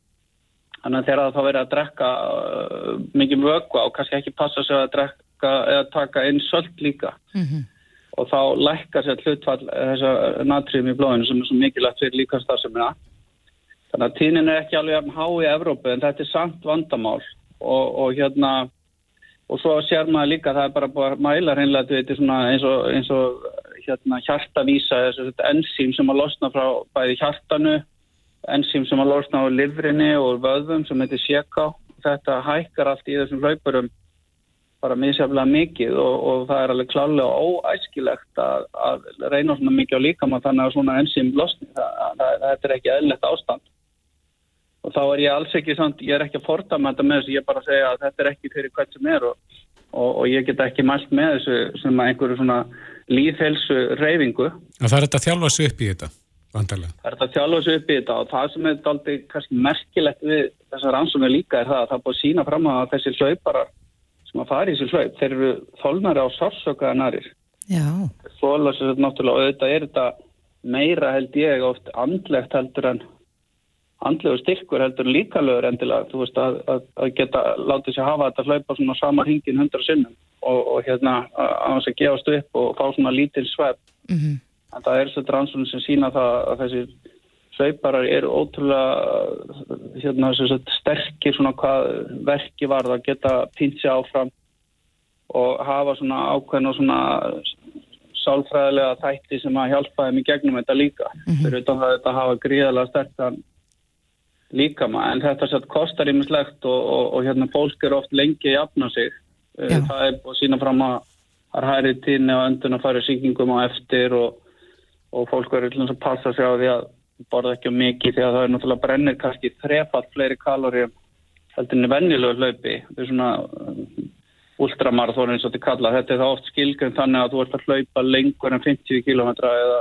Þannig að þeirra þá verið að drekka uh, mikið vögva og kannski ekki passa sig að drekka eða taka inn söld líka. Mm -hmm. Og þá lækka sér hlutfall þessa natriðum í blóðinu sem er svo mikilvægt fyrir líkastarsemina. Þannig að tínin er ekki alveg há í Evrópu en þetta er samt vandamál og, og hérna og svo sér maður líka það er bara búin að mæla reynlega eins og, eins og hérna, hjartavísa enzím sem að losna frá bæði hjartanu enzím sem að losna á livrinni og vöðum sem heitir séká þetta hækkar allt í þessum hlaupurum bara misjaflega mikið og, og það er alveg klálega óæskilegt að, að reyna svona mikið á líkamann þannig að svona enzím losni. Það er ekki eðlert ástand. Og þá er ég alls ekki samt, ég er ekki að forda með þessu, ég er bara að segja að þetta er ekki fyrir hvert sem er og, og, og ég get ekki mælt með þessu sem einhverju svona líðhelsu reyfingu. Það er þetta þjálfa í þetta, vantarlega? Það er þetta að þjálfa sig upp í þetta og það sem er aldrei kannski merkilegt við þessar ansónu líka er það að það búið sína fram að þessi hlauparar sem að fara í þessi hlaup, þeir eru þólnari á sársökaða narir. Já. Þóla sér náttúrulega og auðvitað er þetta meira held ég oft andlegt heldur en andlegu styrkur heldur líkalögur endilega, þú veist, að, að, að geta látið sér hafa þetta hlaupa svona sama hringin hundra sinnum og, og hérna að hans að gefast upp og fá svona lítil svepp. Mm -hmm. En það er þessi rannsókn sem sína það að þessi hlauparar eru ótrúlega hérna sterkir svona hvað verki var það að geta pýnt sér áfram og hafa svona ákveðin og svona sálfræðilega þætti sem að hjálpa þeim í gegnum þetta líka. Mm -hmm. Fyrir það að þetta hafa gríðalega sterkan líkama en þetta satt kostar ímislegt og, og, og hérna fólk er oft lengi að jafna sig Já. það er búin að sína fram að það er hæri tíni og öndun að fara síkingum á eftir og, og fólk verður til þess að passa sig á því að borða ekki mikið því að það er náttúrulega brennir kannski þrefalt fleiri kalóri heldur enn í vennilögu hlaupi. Þetta er svona ultramarathon eins og þetta kalla þetta er það oft skilgjörn þannig að þú ert að hlaupa lengur en 50 km eða,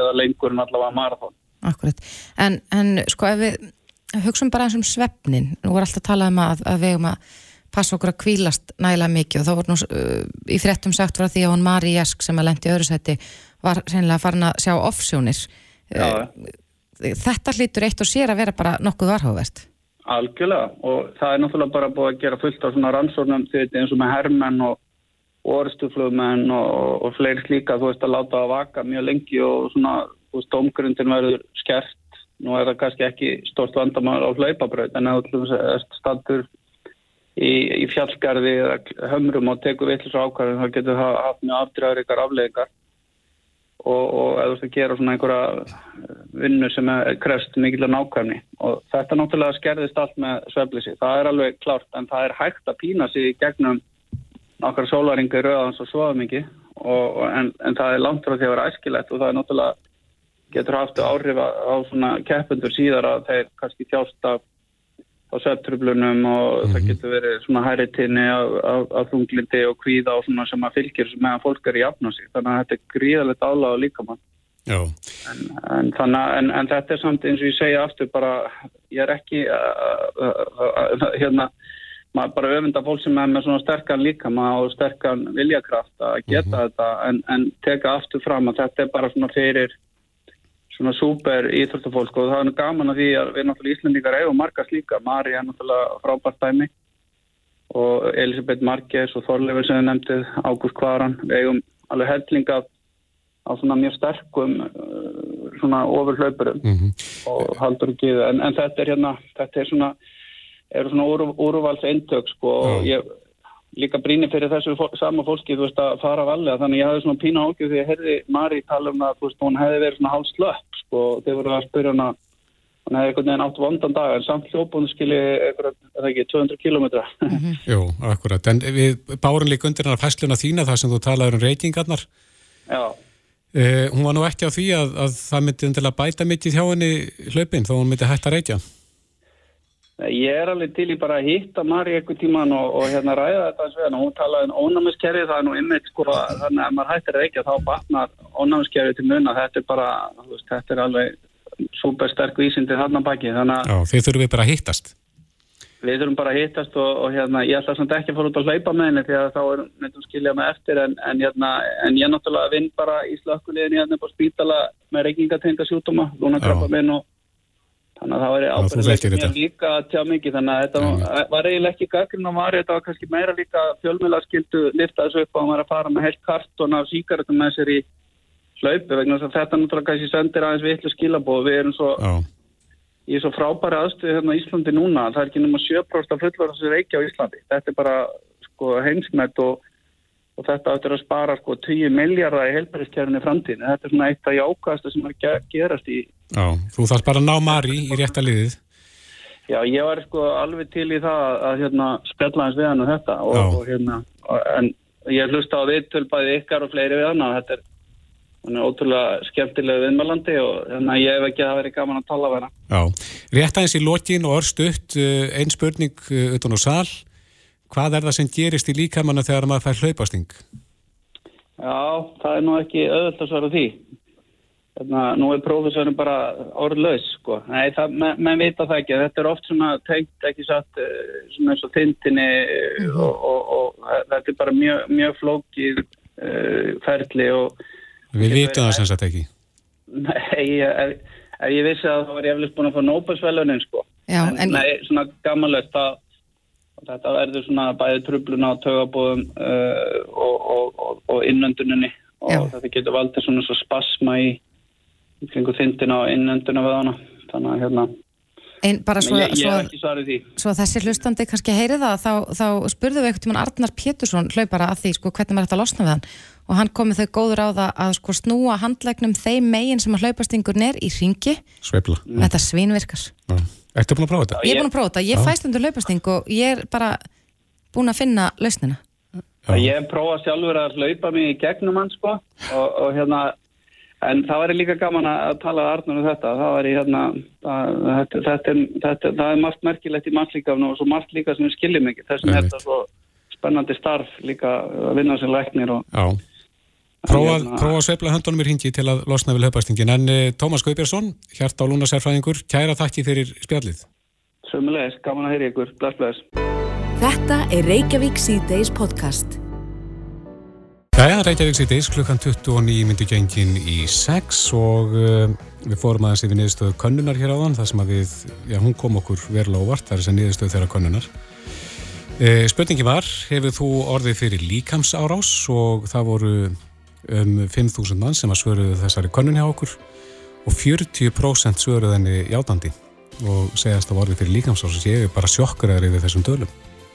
eða lengur en allavega marathon Akkurat, en, en sko ef við hugsun bara eins um svefnin nú er alltaf að tala um að, að við hefum að passa okkur að kvílast nægilega mikið og þá voru nú uh, í frettum sagt frá því að hún Mari Jesk sem að lendi öðru seti var sennilega farin að sjá offsjónir. Uh, þetta hlýtur eitt og sér að vera bara nokkuð varhugavert. Algjörlega og það er náttúrulega bara búið að gera fullt á svona rannsóknum eins og með herrmenn og orðstuflugmenn og, og fleiri slíka þú veist að láta að vaka mjög lengi og svona, omgrundin verður skert. Nú er það kannski ekki stort vandamál á hlaupabraut en að þú standur í, í fjallgarði eða hömrum og tekur vittlis ákvarðin þá getur það haft mjög afdregar ykkar afleðingar og, og eða þú veist að gera svona einhverja vinnu sem er krefst mikilvæg nákvæmni og þetta náttúrulega skerðist allt með sveflisi. Það er alveg klárt en það er hægt að pína sig gegnum sólaringa í rauðans og svoða mikið en, en það er langt frá því að vera æskilegt og það er náttúrulega getur haft áhrif á svona keppundur síðar að þeir kannski þjást af á söptröflunum og mm -hmm. það mhm. getur verið svona hæritinni af þunglindi og kvíða og svona sem að fylgjur meðan fólk er í afnási þannig að þetta er gríðalegt áláð líka mann en, en, en, en þetta er samt eins og ég segja aftur bara ég er ekki hérna maður bara öfunda fólk sem er með svona sterkan líkama og sterkan viljakraft að geta mm -hmm. þetta en teka aftur fram að þetta er bara svona fyrir svona súper íþróttafólk og það er gaman að því að við náttúrulega Íslandíkar eigum margast líka, Mari er náttúrulega frábært dæmi. Og Elisabeth Marquez og Þorleifur sem við nefndið, Ágúst Kvaran, við eigum alveg heldlinga á svona mjög sterkum uh, svona ofurhlaupurum mm -hmm. og haldur ekki en, en þetta er hérna, þetta er svona eru svona úrvalds eintök sko. Og ég líka brínir fyrir þessu fó sama fólki þú veist að fara valega þannig ég hafði svona pína ákjöf því að herði Mari tala um að veist, hún hefði verið svona hálf slöpp sko og þeir voru að spyrja hana. Hún hefði einhvern veginn átt vondan dag en samt hljópun skilji eitthvað, eða ekki, 200 kilometra mm -hmm. Jú, akkurat, en við bárum líka undir hana fæsluna þína þar sem þú talaður um reytingarnar Já. Uh, hún var nú ekki á því að, að það myndi að bæta mikið hjá henni hlaupin þó hún myndi hægt að reykja. Ég er alveg til í bara að hitta Mari eitthvað tíman og, og hérna ræða þetta eins og hérna. Hún talaði um ónæmiskerfi, það er nú ymmið sko þannig að maður hættir að reykja þá batnar ónæmiskerfi til munna. Þetta er bara, veist, þetta er alveg super sterk vísindi þarna baki. Þannig að þeir þurfum við bara að hittast. Við þurfum bara að hittast og, og hérna, ég ætla samt ekki að fara út að hlaupa með henni því að þá er neitt skilja mig eftir en, en, hérna, en ég náttúrulega vinn bara í slökkulegin hérna þannig að það var ábyrðilegt mér líka tjá mikið þannig að þetta ja. var eiginlega ekki gaggrinn á maður, þetta var kannski meira líka fjölmjölarskildu lifta þessu upp og hann var að fara með heilt kartón af síkartum með sér í hlaupu vegna þess að þetta náttúrulega kannski sendir aðeins vitlu skilabóð, við erum svo Já. er svo frábæri aðstöðu hérna í Íslandi núna það er ekki náma 7% fullvarðar sem reykja á Íslandi. Þetta er bara sko, heimsmætt og, og þetta áttur að spara sko, 10 miljardar í heilbæriskjærunni framtíðin þetta er svona eitt af jákvæðasta sem er að gerast í Já, þú þarf bara að ná Mari í rétta liðið Já, ég var sko alveg til í það að, að hérna, spjalla hans við hann og þetta og, og hérna, en ég hlusta á viðtölpaði ykkar og fleiri við hann og þetta er er ótrúlega skemmtilega viðmælandi og þannig að ég hef ekki að vera gaman að tala af hana. Já, rétt aðeins í lokin og örstuðt, eh, einn spurning eh, utan á sál. Hvað er það sem gerist í líkamanna þegar maður fær hlaupasting? Já, það er nú ekki öðvöld að svara því. Þannig að nú er prófessorinn bara orðlaus, sko. Nei, það, menn men vita það ekki. Þetta er oft svona tengt, ekki satt, eh, svona eins og tintinni mm -hmm. og, og, og þetta er bara mjög, mjög flókið uh, ferli og Við vitum það sem sagt ekki. Nei, ef, ef ég vissi að það var ég eflust búin að fá Nobel-svælunin sko. Já, en, en... Nei, svona gammalögt að þetta verður svona bæði trubluna á tögabóðum uh, og, og, og, og innönduninni og Já. þetta getur valdið svona svo spasma í kringu þindina og innönduna við hana. Þannig að hérna En bara svo, ég, ég svo, svo þessi hlustandi kannski heyri það, þá, þá spurðu við eitthvað um Arnar Pétursson hlaupara að því sko, hvernig maður ætti að losna við hann og hann komið þau góður á það að sko, snúa handlegnum þeim megin sem að hlaupastingurinn er í ringi. Sveifla. Þetta svinvirkar. Ja. Ertu búin að prófa þetta? Ég er búin að prófa þetta. Ég fæst undir hlaupasting og ég er bara búin að finna lausnina. Ja. Ég hef prófað sjálfur að hlaupa mig í gegnum hann sko og, og hérna En það væri líka gaman að tala Arnur um þetta. Það væri hérna, það, þetta, þetta, þetta, það er margt merkilegt í mannslíkafnu og svo margt líka sem við skiljum ekki. Þessum er þetta svo spennandi starf líka að vinna sem læknir. Og, Já, prófa hérna, að sveifla höndunum í hingi til að losna við höfbæstingin. En eh, Tómas Guðbjörnsson, hjart á Lúnasærfræðingur, kæra þakki fyrir spjallið. Sömulegis, gaman að heyra ykkur. Bless, bless. Þetta er Reykjavík C-Days podcast. Jæja, Reykjavík sýtis, klukkan 29 myndi gengin í 6 og uh, við fórum aðeins yfir niðurstöðu könnunar hér á þann, það sem að við, já, hún kom okkur verulega óvart, það er þess að niðurstöðu þeirra könnunar. Uh, spurningi var, hefur þú orðið fyrir líkamsárás og það voru um 5.000 mann sem að svöruðu þessari könnun hjá okkur og 40% svöruðu henni játandi og segjast að orðið fyrir líkamsárás og er bara sjokkuraður yfir þessum dölum.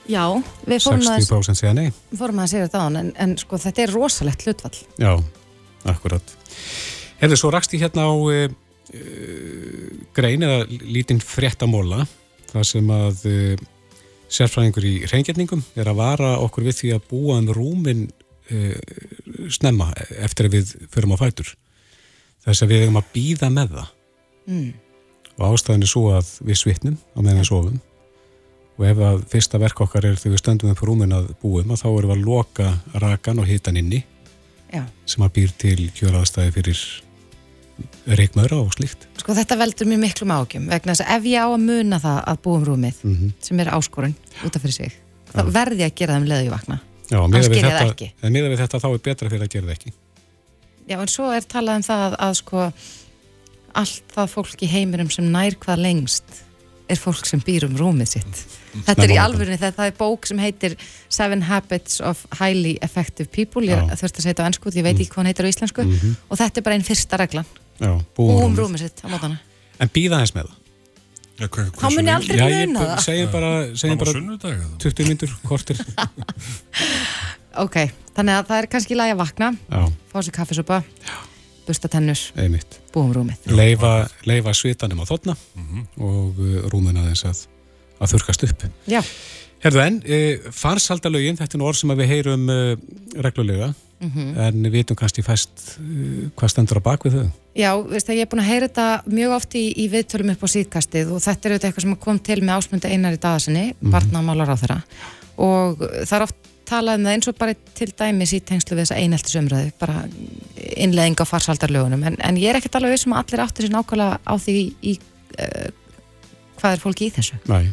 Já, við fórum að 60% segja nei. Við fórum að segja þetta á hann, en, en sko þetta er rosalegt hlutvall. Já, akkurat. Hefur svo rakst ég hérna á e, e, grein eða lítinn fréttamóla, það sem að e, sérfræðingur í reyngjörningum er að vara okkur við því að búa um rúmin snemma eftir að við förum á fætur. Þess að við hefum að býða með það. Mm. Og ástæðin er svo að við svitnum á meðan við sofum og ef að fyrsta verk okkar er þegar við stöndum upp rúmin að búum að þá erum við að loka rakan og hitan inni Já. sem að býr til kjöraðstæði fyrir reikmaður og slíkt. Sko þetta veldur mjög miklum ágjum vegna þess að ef ég á að muna það að búum rúmið mm -hmm. sem er áskorun út af fyrir sig, þá verði ég að gera það um leðu í vakna. Já, miða við, þetta, miða við þetta þá er betra fyrir að gera það ekki. Já, en svo er talað um það að, að sko allt það fólk í heiminum sem nær hvað lengst er fólk sem býr um rúmið sitt. Þetta er í alvörunni þegar það er bók sem heitir Seven Habits of Highly Effective People. Ég þurfti að segja þetta á ennsku, ég veit ekki hvað hann heitir á íslensku. Mm -hmm. og þetta er bara einn fyrsta reglan. Búum rúmið sitt. á mótana. En býða þess með það Ja, þá mun ég aldrei muna það. segjum bara, segjum bara 20 myndur, kortir ok, þannig að það er kannski lægi að vakna Já. fá sér kaffisopa busta tennur, búum rúmið. Leifa, leifa svitanum á þotna mm -hmm. og uh, rúmin aðeins að að þurkast upp. Já. Herðu en, e, farsaldalögin, þetta er nú orð sem við heyrum e, reglulega mm -hmm. en við vitum kannski fæst uh, hvað stendur á bakvið þau. Já, veist ég er búin að heyra þetta mjög oft í, í viðtölum upp á síðkastið og þetta er auðvitað eitthvað sem kom til með ásmönda einar í dagasinni, mm -hmm. barnamálar á þeirra og það er oft talað um það eins og bara til dæmis í tengslu við þessa einheltisumröðu, bara innlegging á farsaldarlögunum, en, en ég er ekkert alveg vissum að allir áttur sér nákvæmlega á því í, í uh, hvað er fólki í þessu. Nei.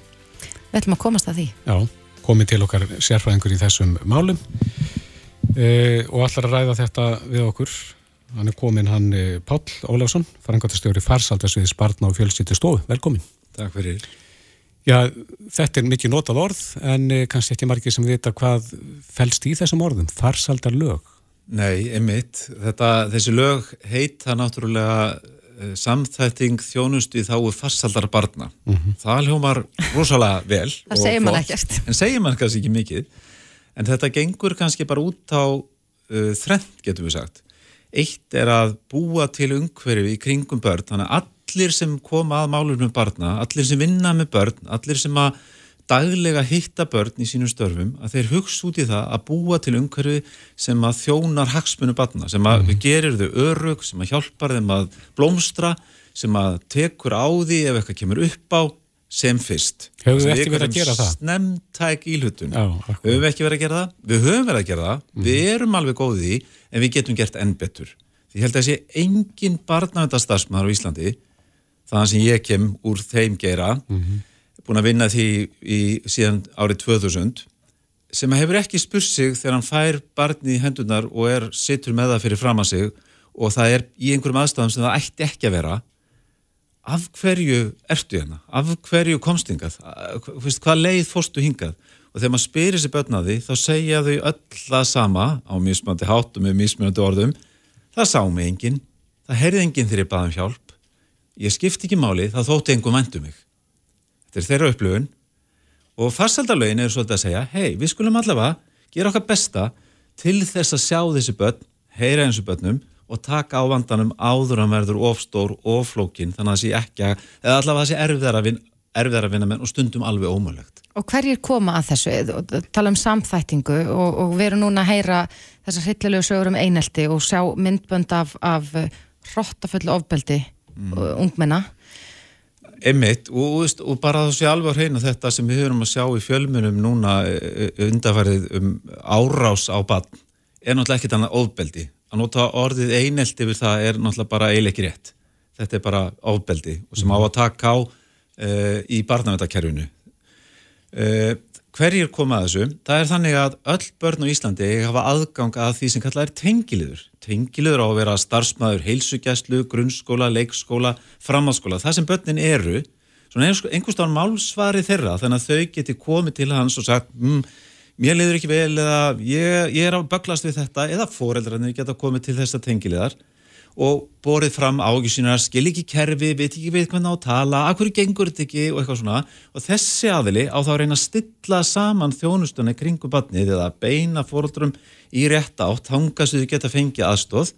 Við ætlum að komast að því. Já, komið til okkar sérfræðingur í þessum málum uh, og allar að ræða þetta við okkur. Hann er komin hann uh, Páll Ólafsson, farangatastjóri farsaldarsviðis barna og fjölsýttu stofu. Velkomin. Takk fyrir. Já, þetta er mikið notað orð en kannski ekki margir sem vita hvað fælst í þessum orðum, farsaldar lög. Nei, einmitt. Þetta, þessi lög heita náttúrulega samþætting þjónustu í þáu farsaldar barna. Mm -hmm. Það hljómar rosalega vel. Það segir mann ekkert. En segir mann kannski ekki mikið. En þetta gengur kannski bara út á uh, þrennt, getur við sagt. Eitt er að búa til umhverfi í kringum börn, þannig að allir sem koma að málur með barna, allir sem vinna með börn, allir sem að daglega hitta börn í sínum störfum að þeir hugsa út í það að búa til umhverfi sem að þjónar hagsmunum barna, sem að mm. gerir þau örug, sem að hjálpar þeim að blómstra, sem að tekur á því ef eitthvað kemur upp á sem fyrst. Höfum við ekki verið að gera það? Snemntæk í hlutun. Höfum við ekki verið að gera það? Við höfum verið að gera það. Mm. Við erum alveg góðið í en við getum gert enn betur. Því held að þessi engin barnavendastarfsmaður á Íslandi, þannig sem ég kem úr þeim gera, mm -hmm búin að vinna því í síðan árið 2000 sem hefur ekki spurt sig þegar hann fær barni í hendunar og er sittur með það fyrir fram að sig og það er í einhverjum aðstæðum sem það ætti ekki að vera af hverju ertu hérna, af hverju komstingað, hvað leið fórstu hingað? Og þegar maður spyrir sér börnaði þá segja þau öll það sama á mismöndi hátum með mismöndi orðum. Það sá mig enginn, það heyrði enginn þegar ég baði um hjálp. Ég skipti ekki máli, það þótti einhver mæntu mig. Þetta er þeirra upplöfun og farsaldalögin er svolítið að segja hei, við skulum allavega gera okkar besta til þess að sjá þessi börn heyra eins og börnum og taka á vandanum áður að verður ofstór og flókin þannig að það sé ekki að eða allavega það sé erfiðar að, vin, erfiðar að vinna með og stundum alveg ómögulegt. Og hverjir koma að þessu? Tala um samþættingu og, og veru núna að heyra þessar hryllilegu sögur um einelti og sjá myndbönd af, af hrottaföllu ofbeldi mm. ungmenna Emmitt og, og bara alveg að hreina þetta sem við höfum að sjá í fjölmunum núna e, e, undarfærið um árás á bann er náttúrulega ekkit annað ofbeldi. Að nota orðið einelt yfir það er náttúrulega bara eiginlega ekki rétt. Þetta er bara ofbeldi og sem á að taka á uh, í barnavæntakerfinu. Uh, hverjir koma að þessu? Það er þannig að öll börn á Íslandi hafa aðgang að því sem kallað er tengiliður. Tengiliður á að vera starfsmæður, heilsugjæslu, grunnskóla, leikskóla, framhalskóla. Það sem börnin eru, svona einhverstafan málsvari þeirra, þannig að þau geti komið til hans og sagt, mm, mér liður ekki vel eða ég, ég er á baklast við þetta eða foreldrarnir geta komið til þessa tengiliðar og borið fram ágisínar, skil ekki kerfi, veit ekki við hvernig á að tala, að hverju gengur þetta ekki og eitthvað svona og þessi aðili á þá að reyna að stilla saman þjónustunni kringu batnið eða beina fóröldurum í rétt átt, hanga svo þau geta fengið aðstóð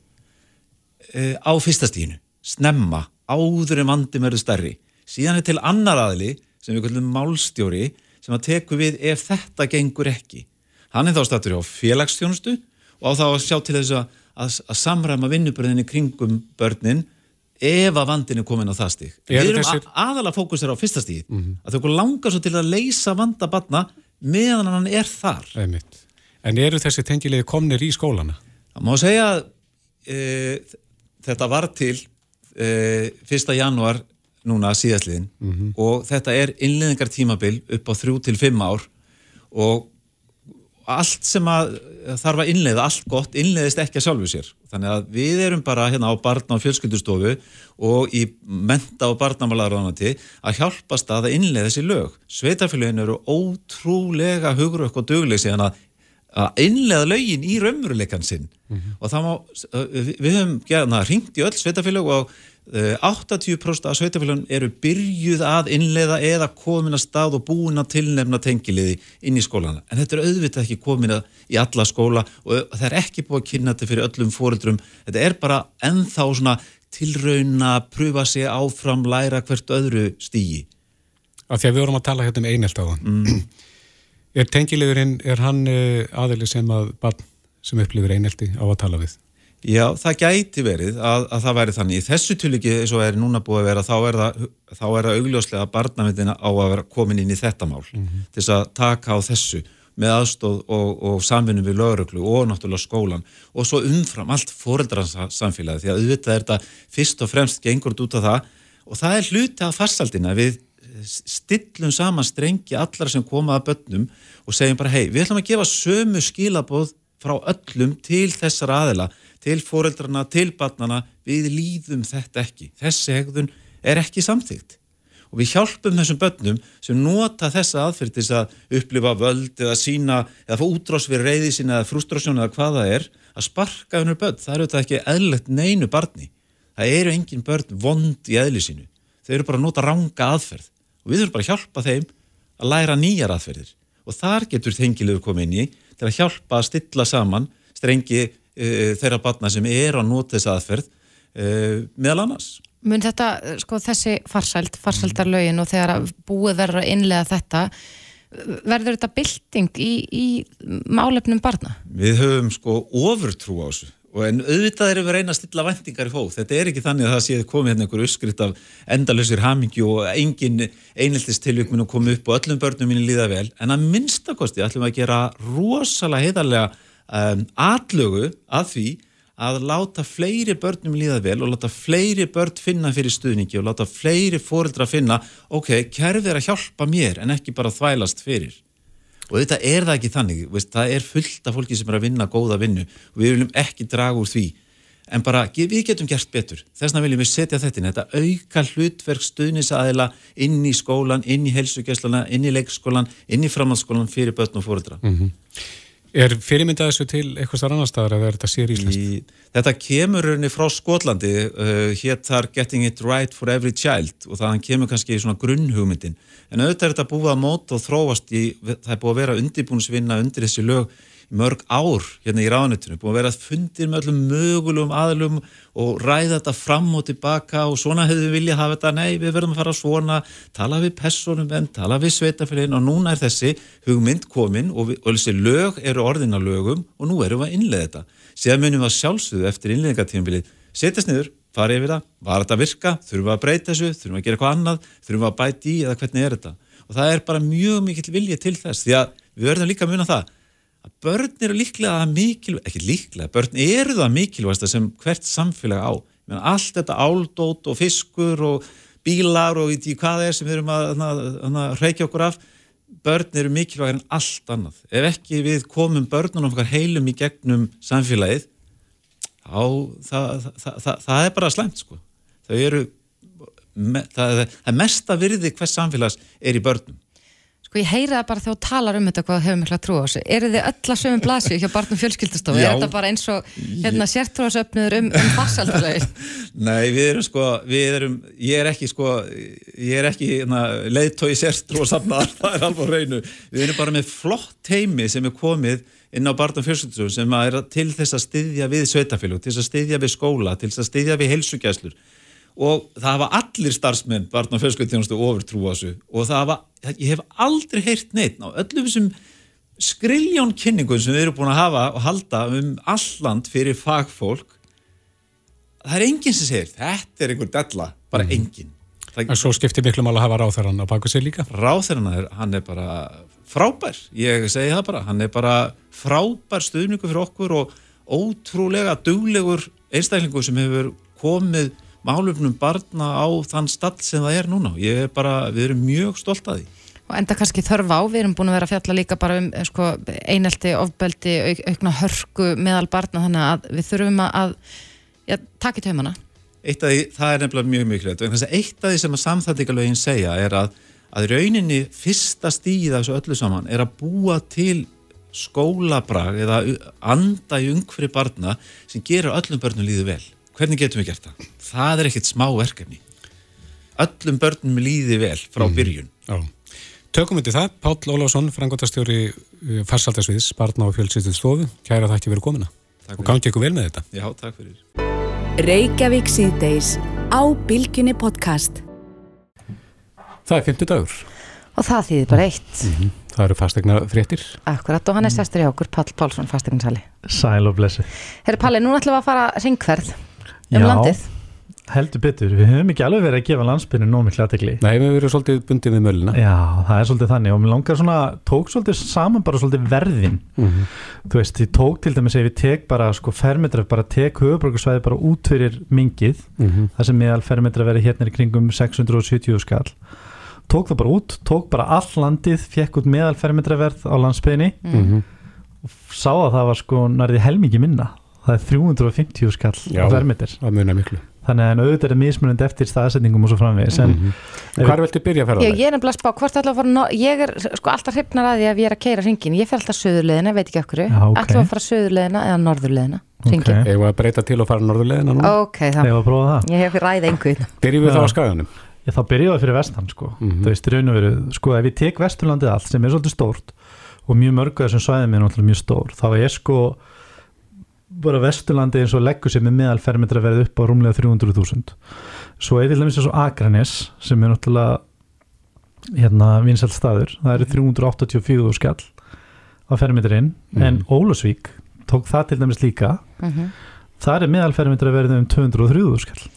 e, á fyrsta stínu, snemma, áður en vandi verður stærri. Síðan er til annar aðili sem við kallum málstjóri sem að teku við ef þetta gengur ekki. Hann er þá stættur á félagsþjónustu og á þá að sjá til þess að að, að samræma vinnubröðinni kringum börnin ef að vandin er komin á það stík. Við erum þessir... aðalega fókusir á fyrsta stík mm -hmm. að þau langar svo til að leysa vandabanna meðan hann er þar. Einmitt. En eru þessi tengilegi komnir í skólana? Það má segja að e, þetta var til e, 1. januar núna síðastliðin mm -hmm. og þetta er innleðingar tímabil upp á 3-5 ár og allt sem að þarf að innleiða, allt gott, innleiðist ekki að sjálfu sér. Þannig að við erum bara hérna á barna- og fjölskyldustofu og í menta- og barnamálaráðanati að hjálpast að innleiða þessi lög. Sveitarfélagin eru ótrúlega hugrökk og dögleg síðan að að innlega lögin í raunveruleikan sinn mm -hmm. og það má, við höfum gerðan að ringt í öll sveitafélag og 80% af sveitafélagun eru byrjuð að innlega eða komin að stað og búin að tilnefna tengiliði inn í skólana en þetta er auðvitað ekki komin að í alla skóla og það er ekki búið að kynna þetta fyrir öllum fóreldrum, þetta er bara ennþá svona tilrauna pröfa sig áfram, læra hvert öðru stígi Af því að við vorum að tala hérna um einelt á það mm. Er tengilegurinn, er hann uh, aðeins sem að barn sem upplifir einelti á að tala við? Já, það gæti verið að, að það væri þannig. Í þessu tjóðliki eins og er núna búið að vera, þá er það, þá er það augljóslega að barnamindina á að vera komin inn í þetta mál mm -hmm. til þess að taka á þessu með aðstóð og, og samvinnum við löguröklu og náttúrulega skólan og svo umfram allt foreldrarsamfélagi því að auðvitað er þetta fyrst og fremst gengur út af það og það er hluti af farsaldina við stillum saman strengi allar sem koma að börnum og segjum bara hei, við ætlum að gefa sömu skilabóð frá öllum til þessar aðila til fóreldrarna, til barnana, við líðum þetta ekki. Þessi hegðun er ekki samþygt. Og við hjálpum þessum börnum sem nota þessa aðferð til að upplifa völd eða sína, eða fá útrás við reyði sína eða frustrasjón eða hvað það er, að sparka hennur börn. Það eru þetta ekki eðlert neinu barni. Það eru engin börn vond í eðli sínu. Þau eru bara að nota ranga aðferð. Og við þurfum bara að hjálpa þeim að læra nýjar aðferðir. Og þar getur þengilegur komið inn í til að hjálpa að stilla saman strengi þeirra batna sem er að nota þess aðferð uh, meðal annars. Mun þetta, sko þessi farsæld, farsældarlögin og þegar að búið verður að innlega þetta, verður þetta bylting í, í málefnum barna? Við höfum sko ofurtrú á þessu og en auðvitað erum við reyna að stilla vendingar í hóð. Þetta er ekki þannig að það séð komið hérna einhver uppskritt af endalösir hamingju og engin einheltistilvíkminn og komið upp og öllum börnum minni líða vel en að minnstakosti ætlum við að gera rosalega heiðarlega um, atlögu að því að láta fleiri börnum líða vel og láta fleiri börn finna fyrir stuðningi og láta fleiri fóreldra finna ok, kerfið er að hjálpa mér en ekki bara þvælast fyrir. Og þetta er það ekki þannig, veist, það er fullt af fólki sem er að vinna góða vinnu og við viljum ekki draga úr því. En bara við getum gert betur. Þess vegna viljum við setja þetta inn, þetta auka hlutverk stuðnisaðila inn í skólan inn í helsugjæslana, inn í leikskólan inn í framhaldsskólan fyrir börn og fóreldra mm -hmm. Er fyrirmyndað þessu til eitthvað starf annar staðar eða er þetta sér íslenskt? Þetta kemur rauninni frá Skotlandi, uh, hér þar Getting It Right for Every Child og það kemur kannski í svona grunnhugmyndin. En auðvitað er þetta búið að móta og þróast í, það er búið að vera undirbúinsvinna undir þessi lög mörg ár hérna í ráðnutinu, búin að vera að fundir með öllum mögulegum aðlum og ræða þetta fram og tilbaka og svona hefur við viljað hafa þetta, nei við verðum að fara svona, tala við personum en tala við sveitafélagin og núna er þessi hugmynd komin og, við, og þessi lög eru orðina lögum og nú erum við að innlega þetta. Sér munum við að sjálfsögðu eftir innlegatífumbilið, setjast niður, fara yfir það, var þetta að virka, þurfum við að breyta þessu, þurfum við að gera eitthvað annað, þurfum við að bæti í eða hvernig er þetta. Og það er bara mjög mikill vilja til þess því að við verðum líka að muna það að börn eru líklega mikilvæg, ekki líklega, börn eru það mikilvægsta sem hvert samfélag á. Menn, allt þetta áldót og fiskur og bílar og í hvað er sem við erum að, að, að, að reykja okkur af, börn eru mikilvægir en allt annað. Ef ekki við komum börnunum okkar heilum í gegnum samfélagið, þá það, það, það er bara slemt sko. Þau eru, það er mesta virði hvers samfélags er í börnum. Sko ég heyri það bara þegar þú talar um þetta hvað hefur mikla trú á þessu. Eru þið öll að sömum blasju hjá barnum fjölskyldastofu? Er þetta bara eins og hérna, sértrúasöfnur um, um farsaldalögi? Nei, við erum sko, við erum, ég er ekki sko, ég er ekki hérna, leiðtói sértrúasafnar, það er alveg reynu. Við erum bara með flott heimi sem er komið inn á barnum fjölskyldastofu sem er til þess að styðja við sveitafélag, til þess að styðja við skóla, til þess að styðja við heilsugjæslur og það hafa allir starfsmenn barn og fjölskyldtjónustu ofurtrú á þessu. Og það hafa, ég hef aldrei heyrt neitt á öllum þessum skriljón kynningum sem við erum búin að hafa og halda um alland fyrir fagfólk. Það er enginn sem segir þetta er einhver della, bara mm. enginn. En svo skiptir miklu mál að hafa ráþæran á baku sig líka? Ráþæran, hann er bara frábær, ég segi það bara. Hann er bara frábær stuðningu fyrir okkur og ótrúlega duglegur einstaklingu sem hefur komið málufnum barna á þann stall sem það er núna. Ég er bara, við erum mjög stolt að því. Og enda kannski þörf á, við erum búin að vera að fjalla líka bara um sko, einelti, ofbeldi, auk, aukna hörku meðal barna þannig að við þurfum að ja, taka í taumana. Eitt af því, það er nefnilega mjög mikilvægt. Eitt af því sem að samþættingalögin segja er að, að rauninni fyrsta stíð af þessu öllu saman er að búa til skólabrag eða anda í ungfri barna sem gerur öllum börnum líðu vel. Hvernig getum við gert það? Það er ekkert smá verkefni. Öllum börnum líði vel frá mm. byrjun. Já. Tökum við til það, Páll Ólásson, frangotastjóri eh, Farsaldasviðs, barna og fjöldsýttið stofu. Kæra það ekki verið komina. Og gangi ykkur vel með þetta. Já, takk fyrir. Reykjavík síðdeis á Bilginni podcast. Það er 50 dagur. Og það þýðir bara eitt. Mm -hmm. það eru fastegna fréttir Akkurat og hann er sestur í okkur, Pall Pálsson, fastegnarsali Sæl og blessu Herri Palli, nú ætlum við að fara ringverð um Já. landið. Heldur betur, við höfum ekki alveg verið að gefa landsbyrnu nóg miklu aðtekli Nei, við verðum svolítið bundið við möluna Já, það er svolítið þannig. Og mér langar svona, tók svolítið saman bara svolítið verðin. Mhm. þú veist, ég tók til dæmis ef ég tek bara sko fermetra, bara tek höfuborgarsvæði bara út fyrir mingið Mhm. það sem meðal fermetra verið hérna í kringum 670 skall. Tók það bara út, tók bara all landið fekk út meðal fermetra verð á landsbyrni Mhm. og sá að það var sko nærði helmingi minna það er 350 skall Já. á Það miklu. Þannig að auðvitað er mismunandi eftir staðsetningum og svo framvegis en Mhm. Hvar viltu byrja að ferða Já, ég er nefnilega að spá, hvort ætla að fara no- ég er sko alltaf hrifnar að því að ég er að keira ringin ég fer alltaf söðurleðina, veit ekki okkur Já, ok. ætla að fara söðurleðina eða norðurleðina ringin, Ok. Eða að breyta til og fara norðurleðina núna? Ok, þá. Þegar að prófa það? Ég hef ræðið einhvern Byrjum við þá á skaganum? Ég þá byrjaði það fyrir vestan sko. Mhm. þú veist, í raun og veru, sko ef ég tek vesturlandið allt sem er svolítið stórt og mjög mörgu af þessum svæðum er náttúrulega mjög stór þá er sko bara vesturlandið eins og leggur sem er meðal fermetra verið upp á rúmlega 300.000 svo er til dæmis eins og Akranes sem er náttúrulega hérna vinsælt staður, það eru 384 skall á fermetrinn. Mhm. en Ólafsvík tók það til dæmis líka. Mhm. það er meðal fermetra verið um 203 skall.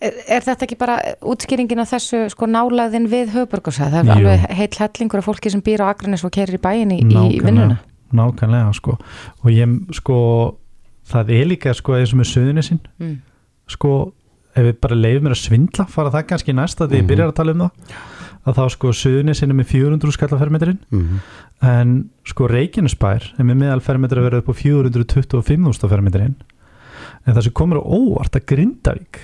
Er, er þetta ekki bara útskýringin af þessu sko nálaðin við höfuborgarsæð það er Jú. alveg heill hellingur af fólki sem býr á Akranes og keirir í bæin í, í vinnuna. Nákvæmlega sko. Og ég sko það er líka sko eins og með söðunisinn mm. sko ef við bara leifum mér að svindla fara það kannski næst að því ég Mhm. byrjar að tala um það að þá sko söðunisinn er með 400 skall á fermetrinn Mhm. en sko Reykjanesbær er með meðal fermetri að vera upp á 425.000 á fermetrinn en það sem komur á óvart að Grindavík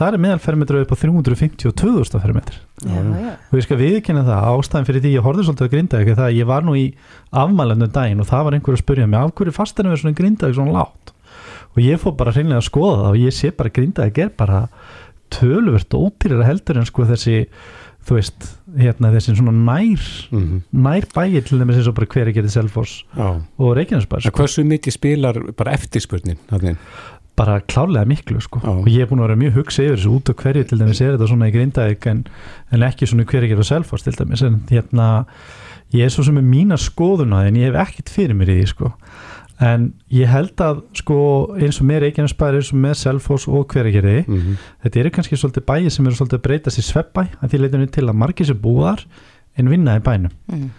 það er meðal fermetri upp á 352.000 á fermetri já, já. og ég skal viðkynna það ástæðan fyrir því ég horfði svolítið að Grindavík er það að ég var nú í afmælendum daginn og það var einhver að spyrja mig af hverju fastinu verður svona Grindavík svona látt og ég fór bara hreinlega að skoða það og ég sé bara að Grindavík er bara töluvert ódýrara heldur en sko þessi þú veist, hérna þessi svona nær Mhm. nær bæir til dæmis eins og bara hver er getið Selfoss Já. og Reykjanesbær En sko. Hversu mikið spilar bara eftirspurnin? Bara klárlega miklu sko Já. og ég er búin að vera mjög hugsa yfir þessu út og hverju til dæmis er þetta svona í Grindavík en, en ekki svona hver er getið Selfoss til dæmis en hérna ég er svo sem er mína skoðuna en ég hef ekkit fyrir mér í því sko en ég held að sko eins og með Reykjanesbær eins og með Selfoss og hveragerði Mhm. þetta eru kannski svolítið bæi sem eru svolítið að breyta sér sveppbæ að því leitinu til að margir sem búar en vinna í bænum Mm.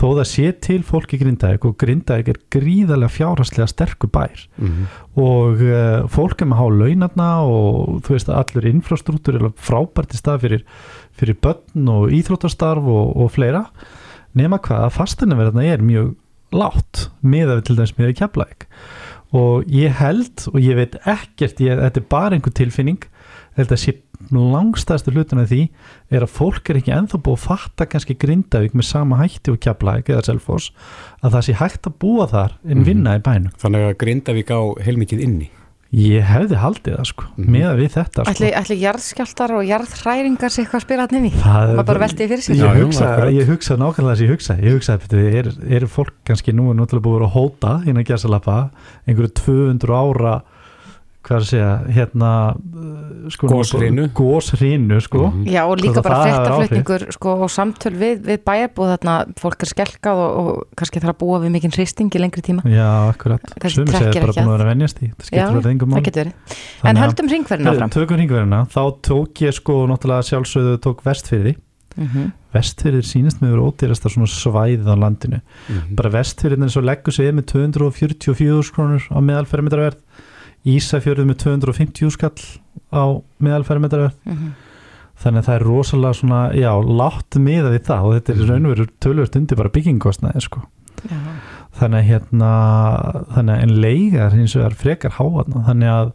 Þó það sé til fólk í Grindavík og Grindavík er gríðarlega fjárhastlega sterkur bær. Mhm. og uh, fólk er með að há launarna og þú veist að allur infrastruktúr er frábært í stað fyrir, fyrir börn og íþróttastarf og, og fleira. Nema hvað að fasteinaverðina er mjög látt miða við til dæmis miða keflæk og ég held og ég veit ekkert, ég, þetta er bara einhver tilfinning að sé langstæðstu hlutin af því er að fólk er ekki enþá búið að fatta kannski Grindavík með sama hætti og keflæk eða Selfoss að það sé hægt að búa þar en Mhm. vinna í bænum Þannig að Grindavík á heilmikið inni Ég hefði haldið það sko, Mhm. með við þetta sko. ætli, ætli jarðskjáltar og jarðhræringar sig eitthvað að spila hann inn í Það- maður bara velti fyrir sér Ég Já, já, hugsa, hugsa nákvæmlega þess að ég hugsa Ég hugsa að er, er fólk kannski nú náttúrulega búið að að hóta innan gæsalappa einhverju 200 ára hvað að segja, hérna uh, sko, Goshrinu. Góshrinu, sko Mhm. Já og líka að bara fréttaflutningur sko, og samtöl við, við bæjarbúð þarna fólk er skelkað og, og kannski þarf að búa við mikinn hristing í lengri tíma Já, akkurat, sumi segir bara ekki að að. vera að venjast í Það Já, skiptur verið engum það getur verið En höldum ringverðin áfram Tökum ringverðina, þá tók ég sko náttúrulega sjálfsögðu tók vestfyrði Mhm. Vestfyrðir sínist með verið ódýrasta svona svæðið á landinu Mhm. bara vestfjörðin er svo leggur sig með 244 krónur á meðalfermetraverð Ísafjörður með 250 skall á meðalfermetraverð Mhm. þannig að það er rosalega svona já, látt miða við það og þetta er raunveru tölvöld undir bara byggingkostnaði sko. Já. þannig að hérna þannig að en leiga er hins vegar frekar háatna þannig að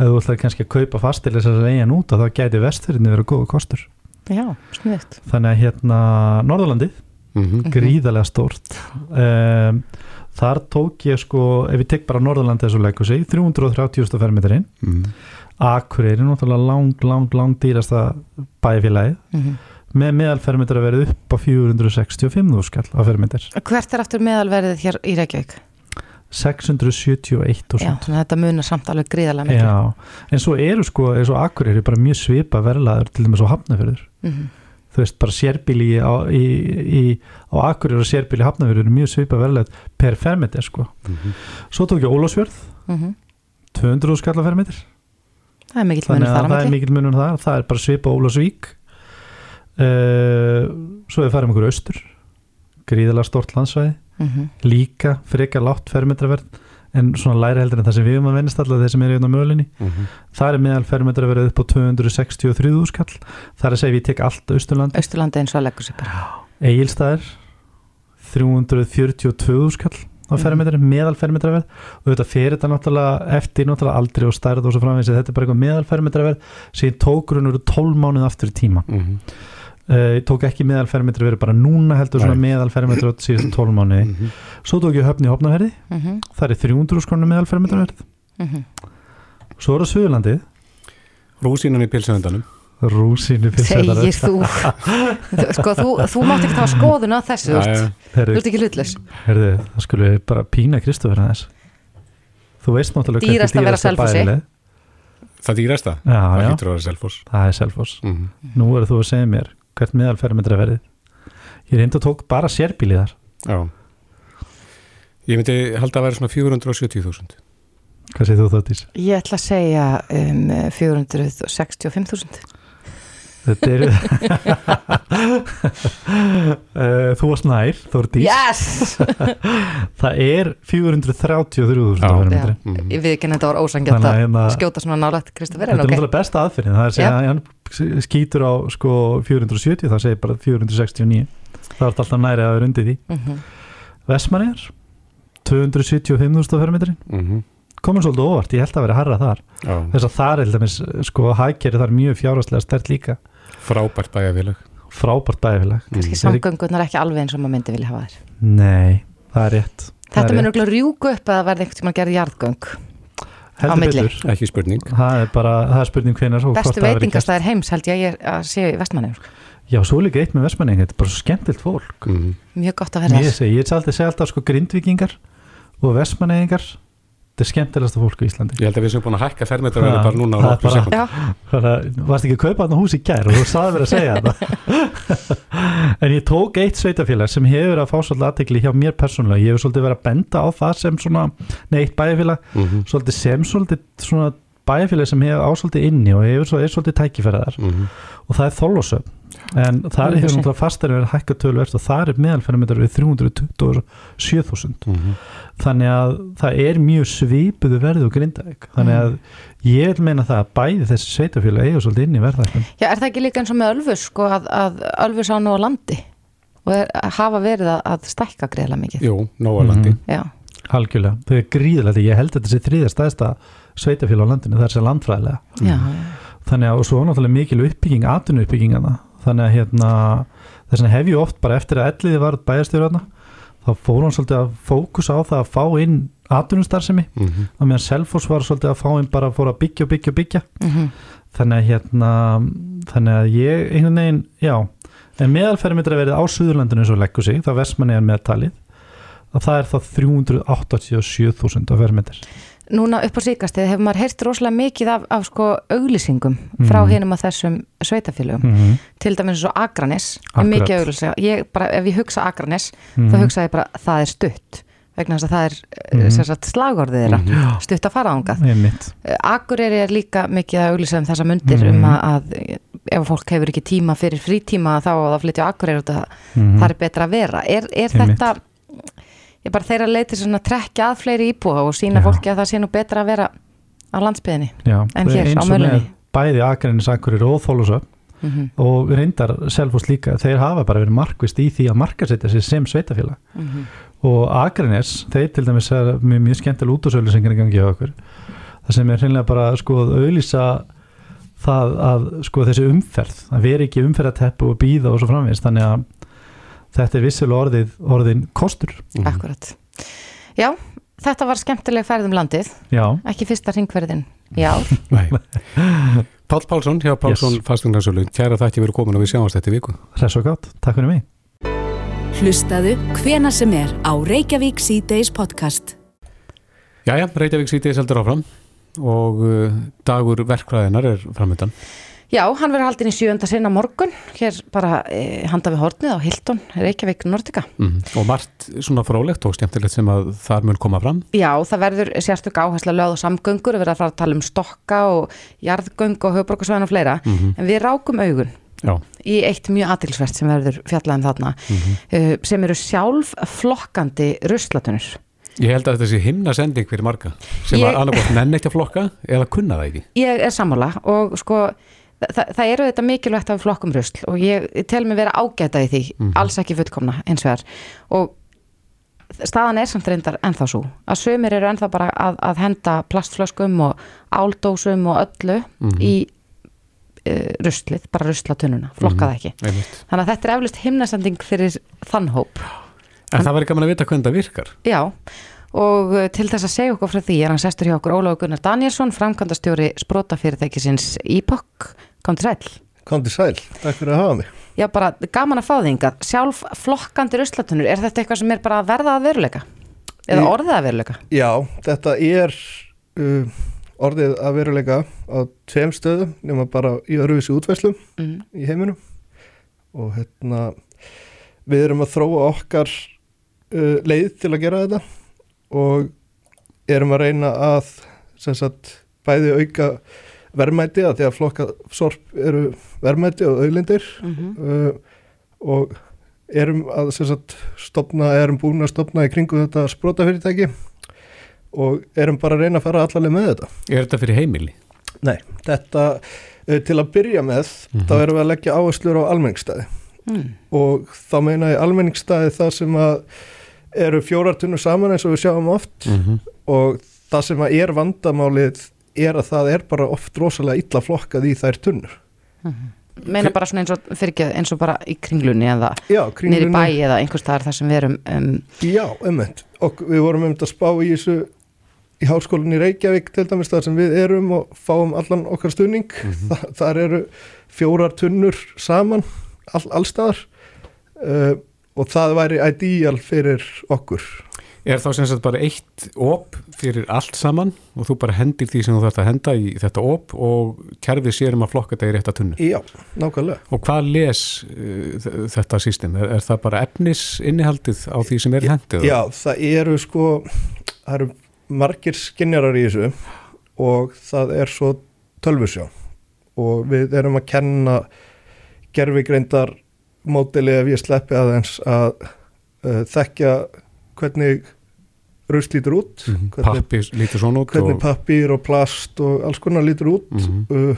ef þú ætlar kannski að kaupa fastilis að leigan út þá gæti vestfjörðin verið góða kostur Já, sniðugt þannig að hérna Norðurlandið Mhm. gríðarlega stórt um, þar tók ég sko ef ég tek bara Norðurlandi þessu leikur sig 330.000 fermetrinn Mhm. Akureyri er náttúrulega lang, lang, lang dýrasta bæfélagið Mhm. með meðalfermetra verið upp á 465 skall á fermetr Hvert er aftur meðalverðið hér í Reykjavík? 671 Já, þannig að þetta munar samt alveg gríðarlega miklu Já, en svo eru sko eins og Akureyri bara mjög svipa verlaður til dæmis á hafnafjörður Mhm. Þú veist, bara sérbíli á, í, í, á Akureyri og sérbíli hafnafjörður eru mjög svipa verðilegt per fermetir sko. svo tók ég Ólásfjörð Mhm. 200 skalla fermetir Það er mikill að þar á það er mikill munum þar. Það er bara svipa Ólásvík uh, svo við farum okkur austur. Gríðalega stort landsvæði. Mhm. líka frekar látt fermetraverð en svona læri heldur en það sem við erum að vennast alltaf þeir sem eru hérna á mögulinni Mhm. það er meðal fermetraverð upp á 263 skall það er að segja við tek allt Austurland. Austurlandi eins og að leggur sig bara. Egilstaðir 342 skall á Mhm. fermetri, meðal fermetraverð og þetta fer þetta náttúrulega eftir náttúrulega aldrei og stærð og svo framvegis þetta er bara eitthvað meðal fermetraverð sem tók grunur 12 mánuð aftur í tíma. Mhm. uh, ég tók ekki meðal fermetraverð bara núna heldur svona Nei. meðal fermetraverð síðan 12 mánuði Mhm. svo tók ég höfni í hopnaverði Mhm, það er 300 skrona meðal fermetraverð mhm. svo er það Suðurlandið Rúsínan í pilsavöndanum Rúsínu Segir þú Sko, þú, þú mátt ekki hafa skoðun á þessu þú ert- þú Herðu, ert ekki hlutlaus herðu, það skulle við bara pína Kristofur aðeins þú veist náttúrulega Dýrasta að vera á Selfossi. Það dýrast það? Já, það já. að það er Selfoss Mhm. nú er þú að segja mér hvert meðalfermetra verið ég reynda að tók bara sérbíli þar. Já. Ég myndi halda að vera svona 470.000 hvað segir þú þóttís? Ég ætla að segja um, 465.000 þetta eru Eh, þú varst nær Þórdís Yes! það er 433.000 Já. fermetri Já, ég við ekki að þetta var ósangjönd Þannig að að hérna- skjóta svona nálægt Kristoffer þetta en er náttúrulega besta aðferðin það er að segja að hann skýtur á sko 470 það segir bara 469 það er alltaf næri að vera undir því. Mhm. Vestmanniðar 275.000 fermetri Mhm. komin svolítið óvart, ég held að vera harra þar. Já, þess að það er sko hækjari þar mjög fjárhastlega stert líka frábært bæjarfélag. Frábært bæðifilag Kannski samgöngunar ekki alveg eins og maður myndi vilja hafa þér Nei, það er rétt. Þetta mun rétt. örugglega rjúku upp að það verði einhvern tímann gerði jarðgöng á Heldur milli. betur. Ekki spurning. Það er bara, það er spurning og hvort Bestu veitingastæðir heims held ég að ég að sé í vestmanni Já, svo líka eitt með Vestmanning, þetta er bara svo skemmtilt fólk. Mm. Mjög gott að vera Ég þess segi, ég er alltaf alltaf sko grindvikingar og Vestmanningar þetta er skemmtilegasta fólk í Íslandi. Ég held að við sem búin að hækka fermetra Já, bara núna á bara- sekund Þannig að varst ekki að kaupa þarna hús í gær? Og þú saði verið að segja þetta. En ég tók eitt sveitafélag sem hefur að fá svolítið aðtekli hjá mér persónulega. Ég hefur svolítið verið að benda á það sem svona Nei, eitt bæjarfélag Mhm. Svolítið sem svolítið svona bæjarfélag sem hefur ásvolítið inni og hefur svo, er svolítið tækifæraðar Mhm. og það er þólusöp en það hefur náttúrulega fastar verið hækka tölverst og það er meðalferðarmetrar við 327.000 Mhm. þannig að það er mjög svipuðu verði og grindaðik þannig að ég vil meina það að bæði þessi sveitafélag eiga svolítið inn í verðækun Já, er það ekki líka eins og með Ölfus sko að, að Ölfus á nú á landi og er, hafa verið að, að stækka greiðlega mikið? Jú, Nóalandi Já, algjörlega, þau er gríðilega ég held að þetta sé þriðja stæðsta sveitafélag á landinu það er sér landfræðilega. Já, þannig að og svo er náttúrulega mikil uppbygging atvinnu uppbyggingana þannig að hérna þess vegna hef ég oft bara eftir að elliði var bæjarstjórna þá fór hann svolítið að fókusa á það að fá inn atvinnustarfsemi. Mhm. og meðan Selfoss var svolítið að fá inn bara að fóra að byggja og byggja og byggja. Mm þannig að hérna þannig að ég einhvern veginn, já en meðalferðmyndra verið á Suðurlandinu eins og leggur sig, það versmanni er meðtalið að það er þá 387.000 á ferðmyndir Núna upp á síkastið hefur maður heyrt rosalega mikið af, af sko auglýsingum frá Mhm. hinum að þessum sveitafélögum mm -hmm. til dæmis eins og Akranes er mikið auglýsinga ég bara, ef ég hugsa Akranes Mhm. þá hugsa ég bara það er stutt vegna þess að það er mm Mhm. -hmm. slagorðið þeirra Já. stutt að fara ángað einmitt Akureyri er líka mikið að auglýsa um þessa mundir Mhm. um að, að ef fólk hefur ekki tíma fyrir frítíma þá á það flytja Akureyri út að Mhm. það er betra að vera er, er þetta ég bara þeirra leiti svona að trekja að fleiri íbúa og sína Já. fólki að það sé nú betra að vera á landsbyðinni En hér, á með bæði Akranis, Akurir og Þólusöp mm -hmm. og reyndar Selfoss líka, þeir hafa bara verið markvist í því að markasetja sér sem sveitafélag og Akranes, þeir til dæmis er mjög, mjög skemmtilega útásauðlýsingar í gangi á okkur það sem er hreinlega bara sko að auðlýsa það að sko þessi umferð að vera ekki umferðateppu og býða og svo framvegist þannig að þetta er vissilega orðið orðin kostur. Mhm. akkurat já, þetta var skemmtileg ferð um landið. Já, ekki fyrsta ringverðin já, Nei. Pál Pálsson hjá Pálsson Yes. Fastundarsölu Kæra þætti verið komin og við sjáumst þetta í viku. Hress og gátt, takk fyrir mig. Hlustaðu hvena sem er á Reykjavík C-Days podcast. Jæja, Reykjavík sítið seldur áfram og uh, dagur verkfræðinar er framöndan Já, hann verður haldin í sjönda sinna morgun, hér bara e, handa við hornið á Hilton, Reykjavík, Nordica. Mm. Og margt svona frólægt og skemmtilegt sem að þar mun koma fram. Já, það verður sérstök áhersla löð og samgöngur, við verðum að fara að tala um stokka og jarðgöng og höfbrukarsvæðan og fleira, mm -hmm. en við rákum augun Já. í eitt mjög atilsvert sem verður fjallaðum þarna, mm -hmm. uh, sem eru sjálf flokkandi ruslatunur. Ég held að þetta sé himna sending fyrir marga sem ég... að annarkvátt nenn ekki að flokka eða kunna það ekki. Ég er sammála og sko Þa, það eru þetta mikilvægt af flokkum rusl og ég, ég tel mig vera ágæta í því mm -hmm. alls ekki fullkomna eins og þar og staðan er samt reyndar ennþá svo að sömur eru ennþá bara að, að henda plastflöskum og áldósum og öllu mm -hmm. í uh, ruslið, bara ruslatununa flokkað ekki, mm -hmm. þannig að þetta er eflust himnasending fyrir þann hóp En það verður gaman að vita hvernig það virkar Já, og uh, til þess að segja okkur frá því er hann sestur hjá okkur Óláf Gunnar Danielsson framkvæmdastjóri sprótafyrirtækisins Ípokk Kom til sæl. Kom til sæl, takk fyrir að hafa mig. Já, bara gaman að fá þig yngar. Sjálf flokkandi ruslatunur, er þetta eitthvað sem er bara að verða að veruleika? Eða Í, orðið að veruleika? Já, þetta er uh, orðið að veruleika á tveim stöðum, nema bara í öruvísi útvæslum mm. í heiminum og hérna við erum að þróa okkar uh, leið til að gera þetta og erum að reyna að sagt, bæði auka verðmæti að því að flokka sorp eru verðmæti og auðlindir mm -hmm. uh, og erum að sagt, stopna, erum búin að stopna í kringu þetta sprótafyrirtæki og erum bara að reyna að fara allaveg með þetta. Er þetta fyrir heimili? Nei, þetta uh, til að byrja með, mm -hmm. þá erum við að leggja áherslur á almenningstæði mm. og þá meina ég almenningstæði það sem að eru fjórartunur saman eins og við sjáum oft -hmm. og það sem að er vandamálið er að það er bara oft rosalega illa flokkað í þær tunnur. Mm -hmm. Meina bara svona eins og fyrir eins og bara í kringlunni eða nýri bæ eða einhvers staðar þar sem við erum um... Já, umhend og við vorum um þetta að spá í þessu í háskólinni Reykjavík til dæmis þar sem við erum og fáum allan okkar stunning mm -hmm. Þa, þar eru fjórar tunnur saman all, allstaðar uh, og það væri ideal fyrir okkur Er þá sem sagt bara eitt op fyrir allt saman og þú bara hendir því sem þú þarfst að henda í þetta op og kerfið sér um að flokka þetta í rétt að tunnu? Já, nákvæmlega. Og hvað les uh, þetta system? Er, er það bara efnisinnihaldið á því sem er hendið? Já, það eru sko, það eru margir skinjarar í þessu og það er svo tölvusjá og við erum að kenna gerfigreindar ef ég sleppi aðeins að uh, þekkja hvernig raust lítur út mm -hmm. hvernig, pappir lítur svona út hvernig og... pappir og plast og alls konar lítur út mm -hmm. uh,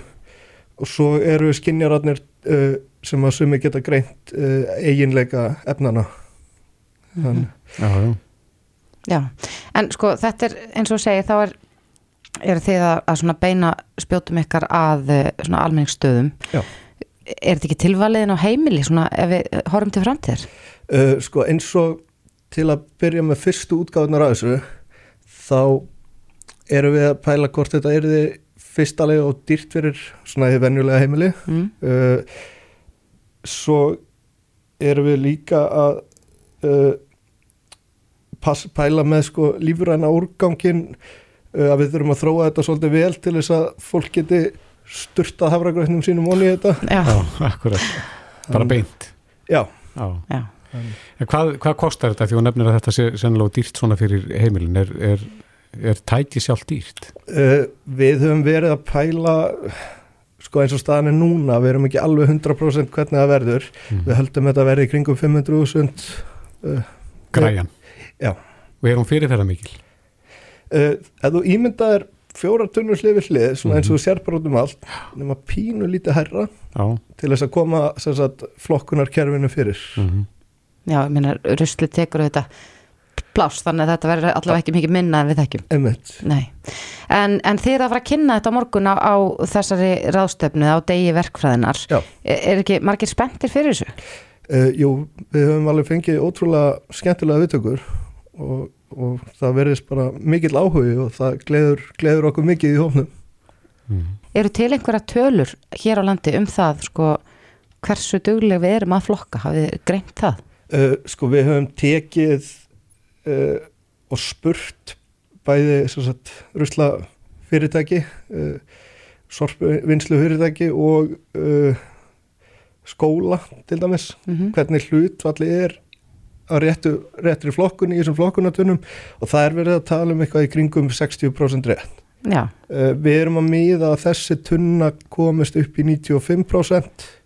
og svo eru skinjararnir uh, sem að sumi geta greint uh, eiginleika efnana mm -hmm. já, já. já, en sko þetta er eins og segi þá er er þið að, að beina spjótum ykkar að uh, almenningsstöðum er þetta ekki tilvaliðin á heimili svona ef við horfum til framtíðar? Uh, sko eins og til að byrja með fyrstu útgáðunar að þessu þá erum við að pæla hvort þetta er þið fyrstalega og dýrt fyrir svona því venjulega heimili. Mm. uh, svo erum við líka að uh, pass, pæla með sko lífræna úrgangin uh, að við þurfum að þróa þetta svolítið vel til þess að fólk geti styrtað hafragröðnum sínum onni í þetta. Já, Já akkurat, bara beint. Já. Já, Já. En hvað, hvað kostar þetta því að nefnir að þetta sé sennilega dýrt svona fyrir heimilin? Er, er, er tæti sjálf dýrt? Uh, við höfum verið að pæla sko eins og staðan er núna við erum ekki alveg 100% hvernig það verður mm. við höldum þetta að verði kringum 500.000 uh, Græjan? Já Og er hún fyrirferða mikil? Uh, ef þú ímyndaðir fjóra tunnur hlifir hlið svona eins og þú sér bara út um allt nema pínu lítið herra Já. til þess að koma sagt, flokkunarkerfinu fyrir mm -hmm já, ég meina, rusli tekur þetta pláss, þannig að þetta verður allavega ekki mikið minna en við þekkjum. En, en þið er að fara að kynna þetta morgun á, á þessari ráðstöfnu á degi verkfræðinar er, er ekki margir spenntir fyrir þessu? Uh, jú, við höfum alveg fengið ótrúlega skemmtilega viðtökur og, og það verðist bara mikill áhugi og það gleður, gleður okkur mikið í hófnum mm. Eru til einhverja tölur hér á landi um það sko, hversu dugleg við erum að flokka, hafið greint það? Uh, sko við höfum tekið uh, og spurt bæði sagt, rusla fyrirtæki uh, sorpvinnslu fyrirtæki og uh, skóla til dæmis. Mhm. hvernig hlutvalli er á réttu, réttri flokkun í þessum flokkunatunum og það er verið að tala um eitthvað í kringum 60% rétt. Við erum að miða að þessi tunna komist upp í 95% uh,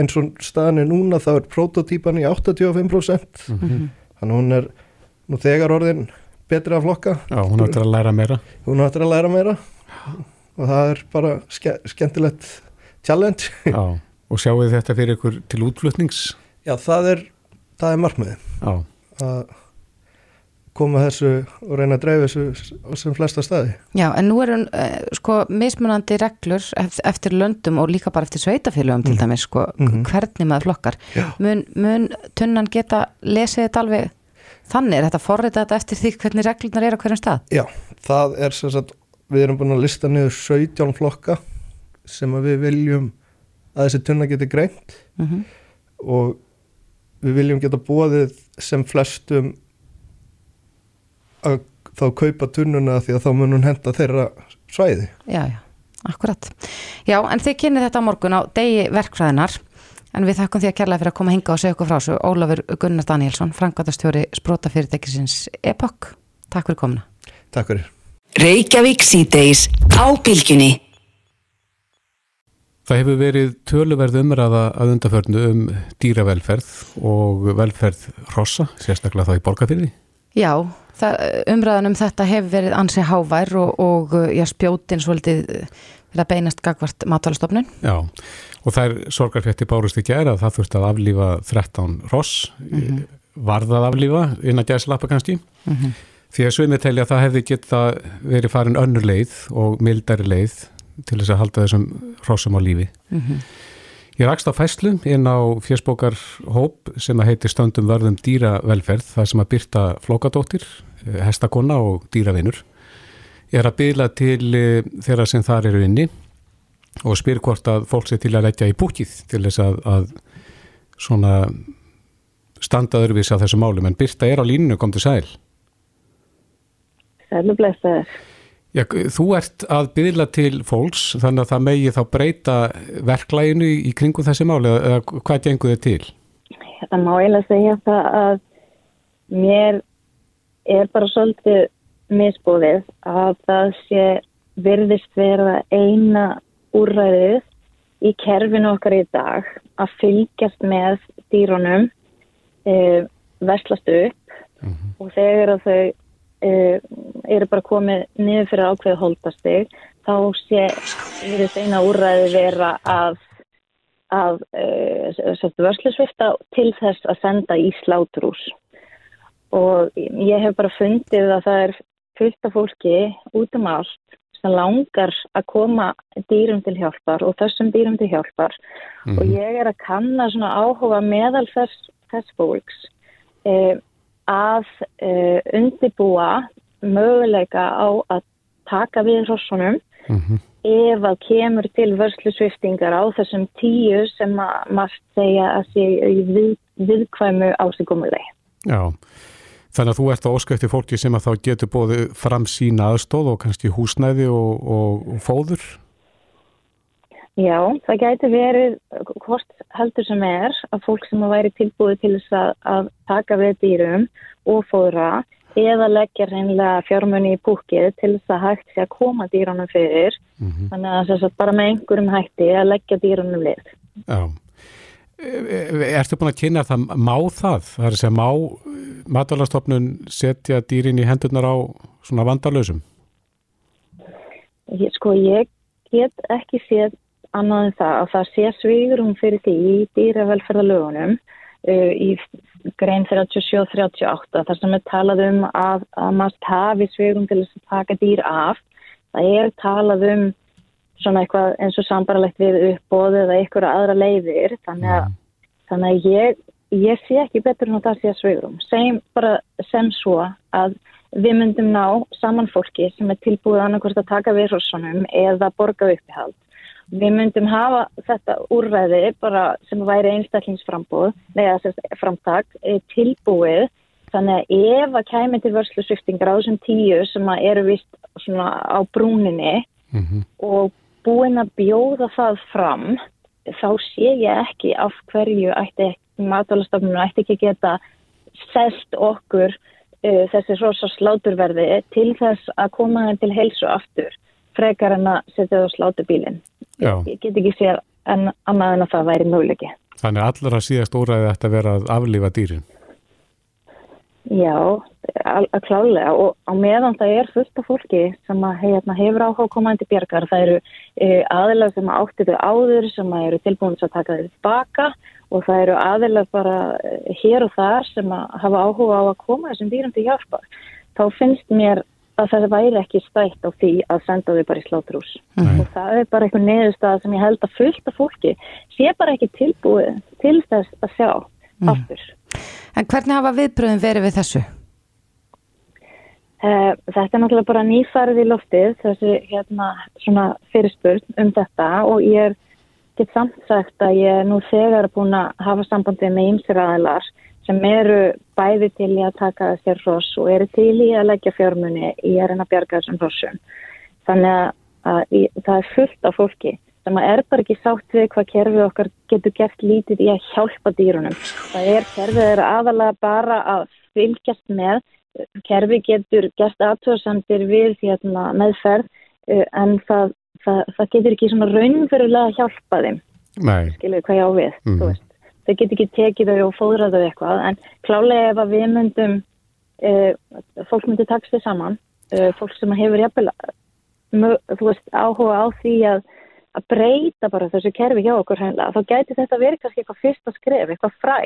en svo staðan er núna þá er prototýpan í 85% Mhm. þannig að hún er nú þegar orðin betri að flokka Já, hún áttur að læra meira. hún áttur að læra meira og það er bara ske skemmtilegt challenge Já, og sjáu þetta fyrir ykkur til útflutnings? já það er, það er markmiði Já, að koma þessu og reyna að dreifa þessu sem flesta staði já, en nú eru uh, sko mismunandi reglur eft- eftir löndum og líka bara eftir sveitafélögum til dæmis sko, Mhm. hvernig maður flokkar. Mun, mun tunnan geta lesið þetta alveg þannig, er þetta forrita þetta eftir því hvernig reglurnar er á hverjum stað? já, það er sem sagt við erum búin að lista niður 17 flokka sem við viljum að þessi tunna geti greint Mm og við viljum geta bóðið sem flestum að þá kaupa tunnuna því að þá mun hún henda þeirra svæði Já, já, akkurat. Já, en þið kynni þetta á morgun á degi verkfræðinar en við þakkum því að kærlega fyrir að koma hinga og segja okkur frá þessu Ólafur Gunnar Danielsson, frangvatastjóri sprótafyrirtækisins EPOC. Takk fyrir komuna. Takk fyrir Reykjavík síðdeis á bylgjunni. það hefur verið töluverð umræða að undaförnu um dýravelferð og velferð rossa, sérstaklega þá í borgarfyrði. Já, umræðan um þetta hefur verið ansi hávær og, og já, spjótin svolítið verið að beinast gagvart matvælastofnun. Já, og það er sorgarfrétti bárust í gæra að það þurfti að aflífa 13 ross, Mhm. varðað aflífa innan gæslappa kannski. Mhm. Því að svimið telja að það hefði geta verið farin önnur leið og mildari leið til þess að halda þessum rossum á lífi. Mhm. Ég rakst á fæslu inn á fjörsbókar hóp sem að heiti stöndum vörðum dýravelferð, það sem að byrta flókadóttir, eh, hestakonna og dýravinur. Ég er að byðla til eh, þeirra sem þar eru inni og spyr hvort að fólk sé til að leggja í búkið til þess að, að svona standa öðruvís að þessu málum. En byrta er á línunu, kom til sæl. Sælu blessaður. Já, þú ert að byðla til fólks þannig að það megi þá breyta verklæginu í, kringum þessi máli eða hvað gengur þið til? Það má eiginlega segja það að mér er bara svolítið misbúðið að það sé virðist vera eina úrræðið í kerfinu okkar í dag að fylgjast með dýrunum e, verslast upp og þegar að þau eru bara komið niður fyrir ákveðu holdastig þá sé virðist eina úrræði vera að að uh, vörslusvifta til þess að senda í slátrús. Og ég hef bara fundið að það er fullt af fólki út um allt sem langar að koma dýrum til hjálpar og þessum dýrum til hjálpar. Og ég er að kanna svona áhuga meðal þess, þess fólks. Eh, að eh, undibúa möguleika á að taka við hrossunum ef að kemur til vörslusviftingar á þessum tíu sem að maður segja að sé við, viðkvæmu ásigumulegi. Já, þannig að þú ert að óska eftir fólki sem að þá getur bóðið fram sína aðstóð og kannski húsnæði og, og fóður. Já, það gæti verið hvort heldur sem er að fólk sem að væri tilbúið til þess að, að taka við dýrum og fóðra eða leggja reynilega fjármunni í púkið til þess að hægt sé að koma dýrunum fyrir þannig að þess að bara með einhverjum hætti að leggja dýrunum lið. Já. Ertu búin að kynna að það má það? Það er að segja má matalastofnun setja dýrin í hendurnar á svona vandalösum? Sko, ég get ekki séð annað en það að það sé svigurum fyrir því í dýravelferðalögunum uh, í grein 37-38 þar sem er talað um að, að maður hafi svigurum til þess að taka dýr af. Það er talað um svona eitthvað eins og sambarlegt við uppbóð eða einhverja aðra leiðir þannig að, þannig að ég, ég sé ekki betur en að það sé svigurum. Sem bara sem svo að við myndum ná saman fólki sem er tilbúið annarkvæmst að taka við hrossunum eða borga uppihald. Við myndum hafa þetta úrræði bara sem væri einstaklingsframbúð, neða framtak, eh, tilbúið þannig að ef að kæmi til vörslusviftingar á þessum tíu sem að eru vist svona á brúninni og búin að bjóða það fram þá sé ég ekki af hverju ætti matalastofnun ætti ekki geta selt okkur uh, þessi rosa sláturverði til þess að koma þeim til heilsu aftur frekar en að setja það á slátubílinn. Ég get ekki séð en annað en að það væri möguleiki. Þannig allra síðast óræði ætti að vera að aflifa dýrin? Já, að klálega og á meðan það er fullt af fólki sem að hérna, hefur áhuga komandi bjargar, það eru e, aðilag sem átti þau áður sem að eru tilbúin að taka þau tilbaka og það eru aðilag bara e, hér og þar sem að hafa áhuga á að koma þessum dýrum til hjálpa. Þá finnst mér að það væri ekki stætt á því að senda þau bara í slátrús mm. og það er bara einhvern neðustaf sem ég held að fullt af fólki sé bara ekki tilbúið til þess að sjá mm. aftur. En hvernig hafa viðbröðum verið við þessu? Uh, þetta er náttúrulega bara nýfarið í loftið, þessi hérna svona fyrirspurn um þetta og ég er gett samt sagt að ég er nú þegar búin að hafa sambandið með ýmsir aðilar sem eru bæði til í að taka þessir ross og eru til í að leggja fjármunni í að reyna að bjarga þessum rossum. Þannig að, að í, það er fullt af fólki sem er bara ekki sátt við hvað kerfið okkar getur gert lítið í að hjálpa dýrunum. Það er kerfið er aðalega bara að fylgjast með, kerfið getur gert aðtöðsandir við hérna, meðferð eh, en það, það, það getur ekki svona raunverulega hjálpa þeim. Nei. Skiljuðu hvað ég á við, mm. þú veist. Þau getur ekki tekið þau og fóðra þau eitthvað en klálega ef að við myndum, e, fólk myndi taka sig saman, e, fólk sem hefur jafnvel, áhuga á því að að breyta bara þessu kerfi hjá okkur hennilega, þá gæti þetta verið kannski eitthvað fyrsta skref, eitthvað fræ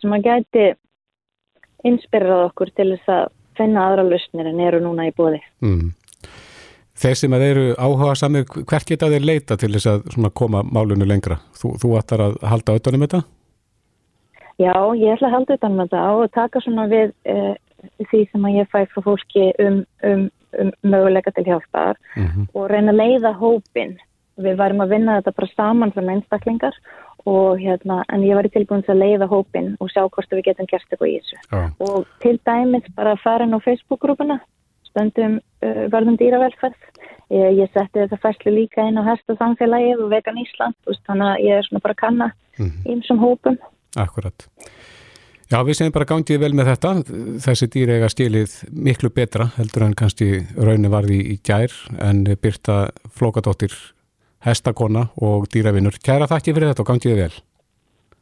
sem að gæti inspirerað okkur til þess að finna aðra lausnir en eru núna í bóði. Mm. Þeir sem að eru áhuga samir, hvert geta þeir leita til þess að koma málunum lengra? Þú, þú ættar að halda auðvitað um þetta? Já, ég ætla að halda um þetta og taka svona við uh, því sem að ég fæ frá fólki um, um, um möguleika til hjálpar mm -hmm. og reyna að leiða hópin við varum að vinna þetta bara saman sem einstaklingar og hérna, en ég var í tilbúin að leiða hópin og sjá hvort við getum gert eitthvað í þessu. Ja. Og til dæmis bara að fara inn á Facebook-grúpuna, stöndum uh, verðum dýravelferð. Ég, ég setti þetta fæslu líka inn á Hesta samfélagið og Vegan Ísland, veist, þannig að ég er svona bara að kanna einsum mhm. hópum. Akkurat. Já, við segjum bara gangið vel með þetta. Þessi dýr eiga stílið miklu betra heldur en kannski raunni varði í gær en Birta Flókadóttir hestakona og dýravinnur. Kæra þakki fyrir þetta og gangiði vel.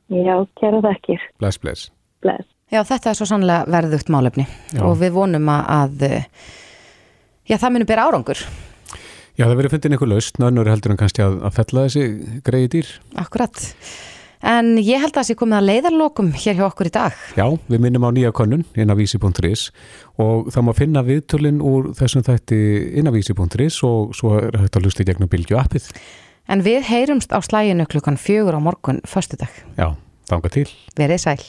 Já, kæra þakkir. Bless, bless. Bless. Já, þetta er svo sannlega verðugt málefni já. og við vonum að já, það munir bera árangur. Já, það verið fundin einhver laust, nönnur heldur en kannski að, að fella þessi greiði dýr. Akkurat. En ég held að það sé komið að leiðarlokum hér hjá okkur í dag. Já, við minnum á nýja konun inn á vísi.is og það má finna viðtölinn úr þessum þætti inn á vísi.is og svo er þetta að lusta í gegnum Bilgju appið. En við heyrumst á slæginu klukkan fjögur á morgun förstu dag. Já, þanga til. Verið sæl.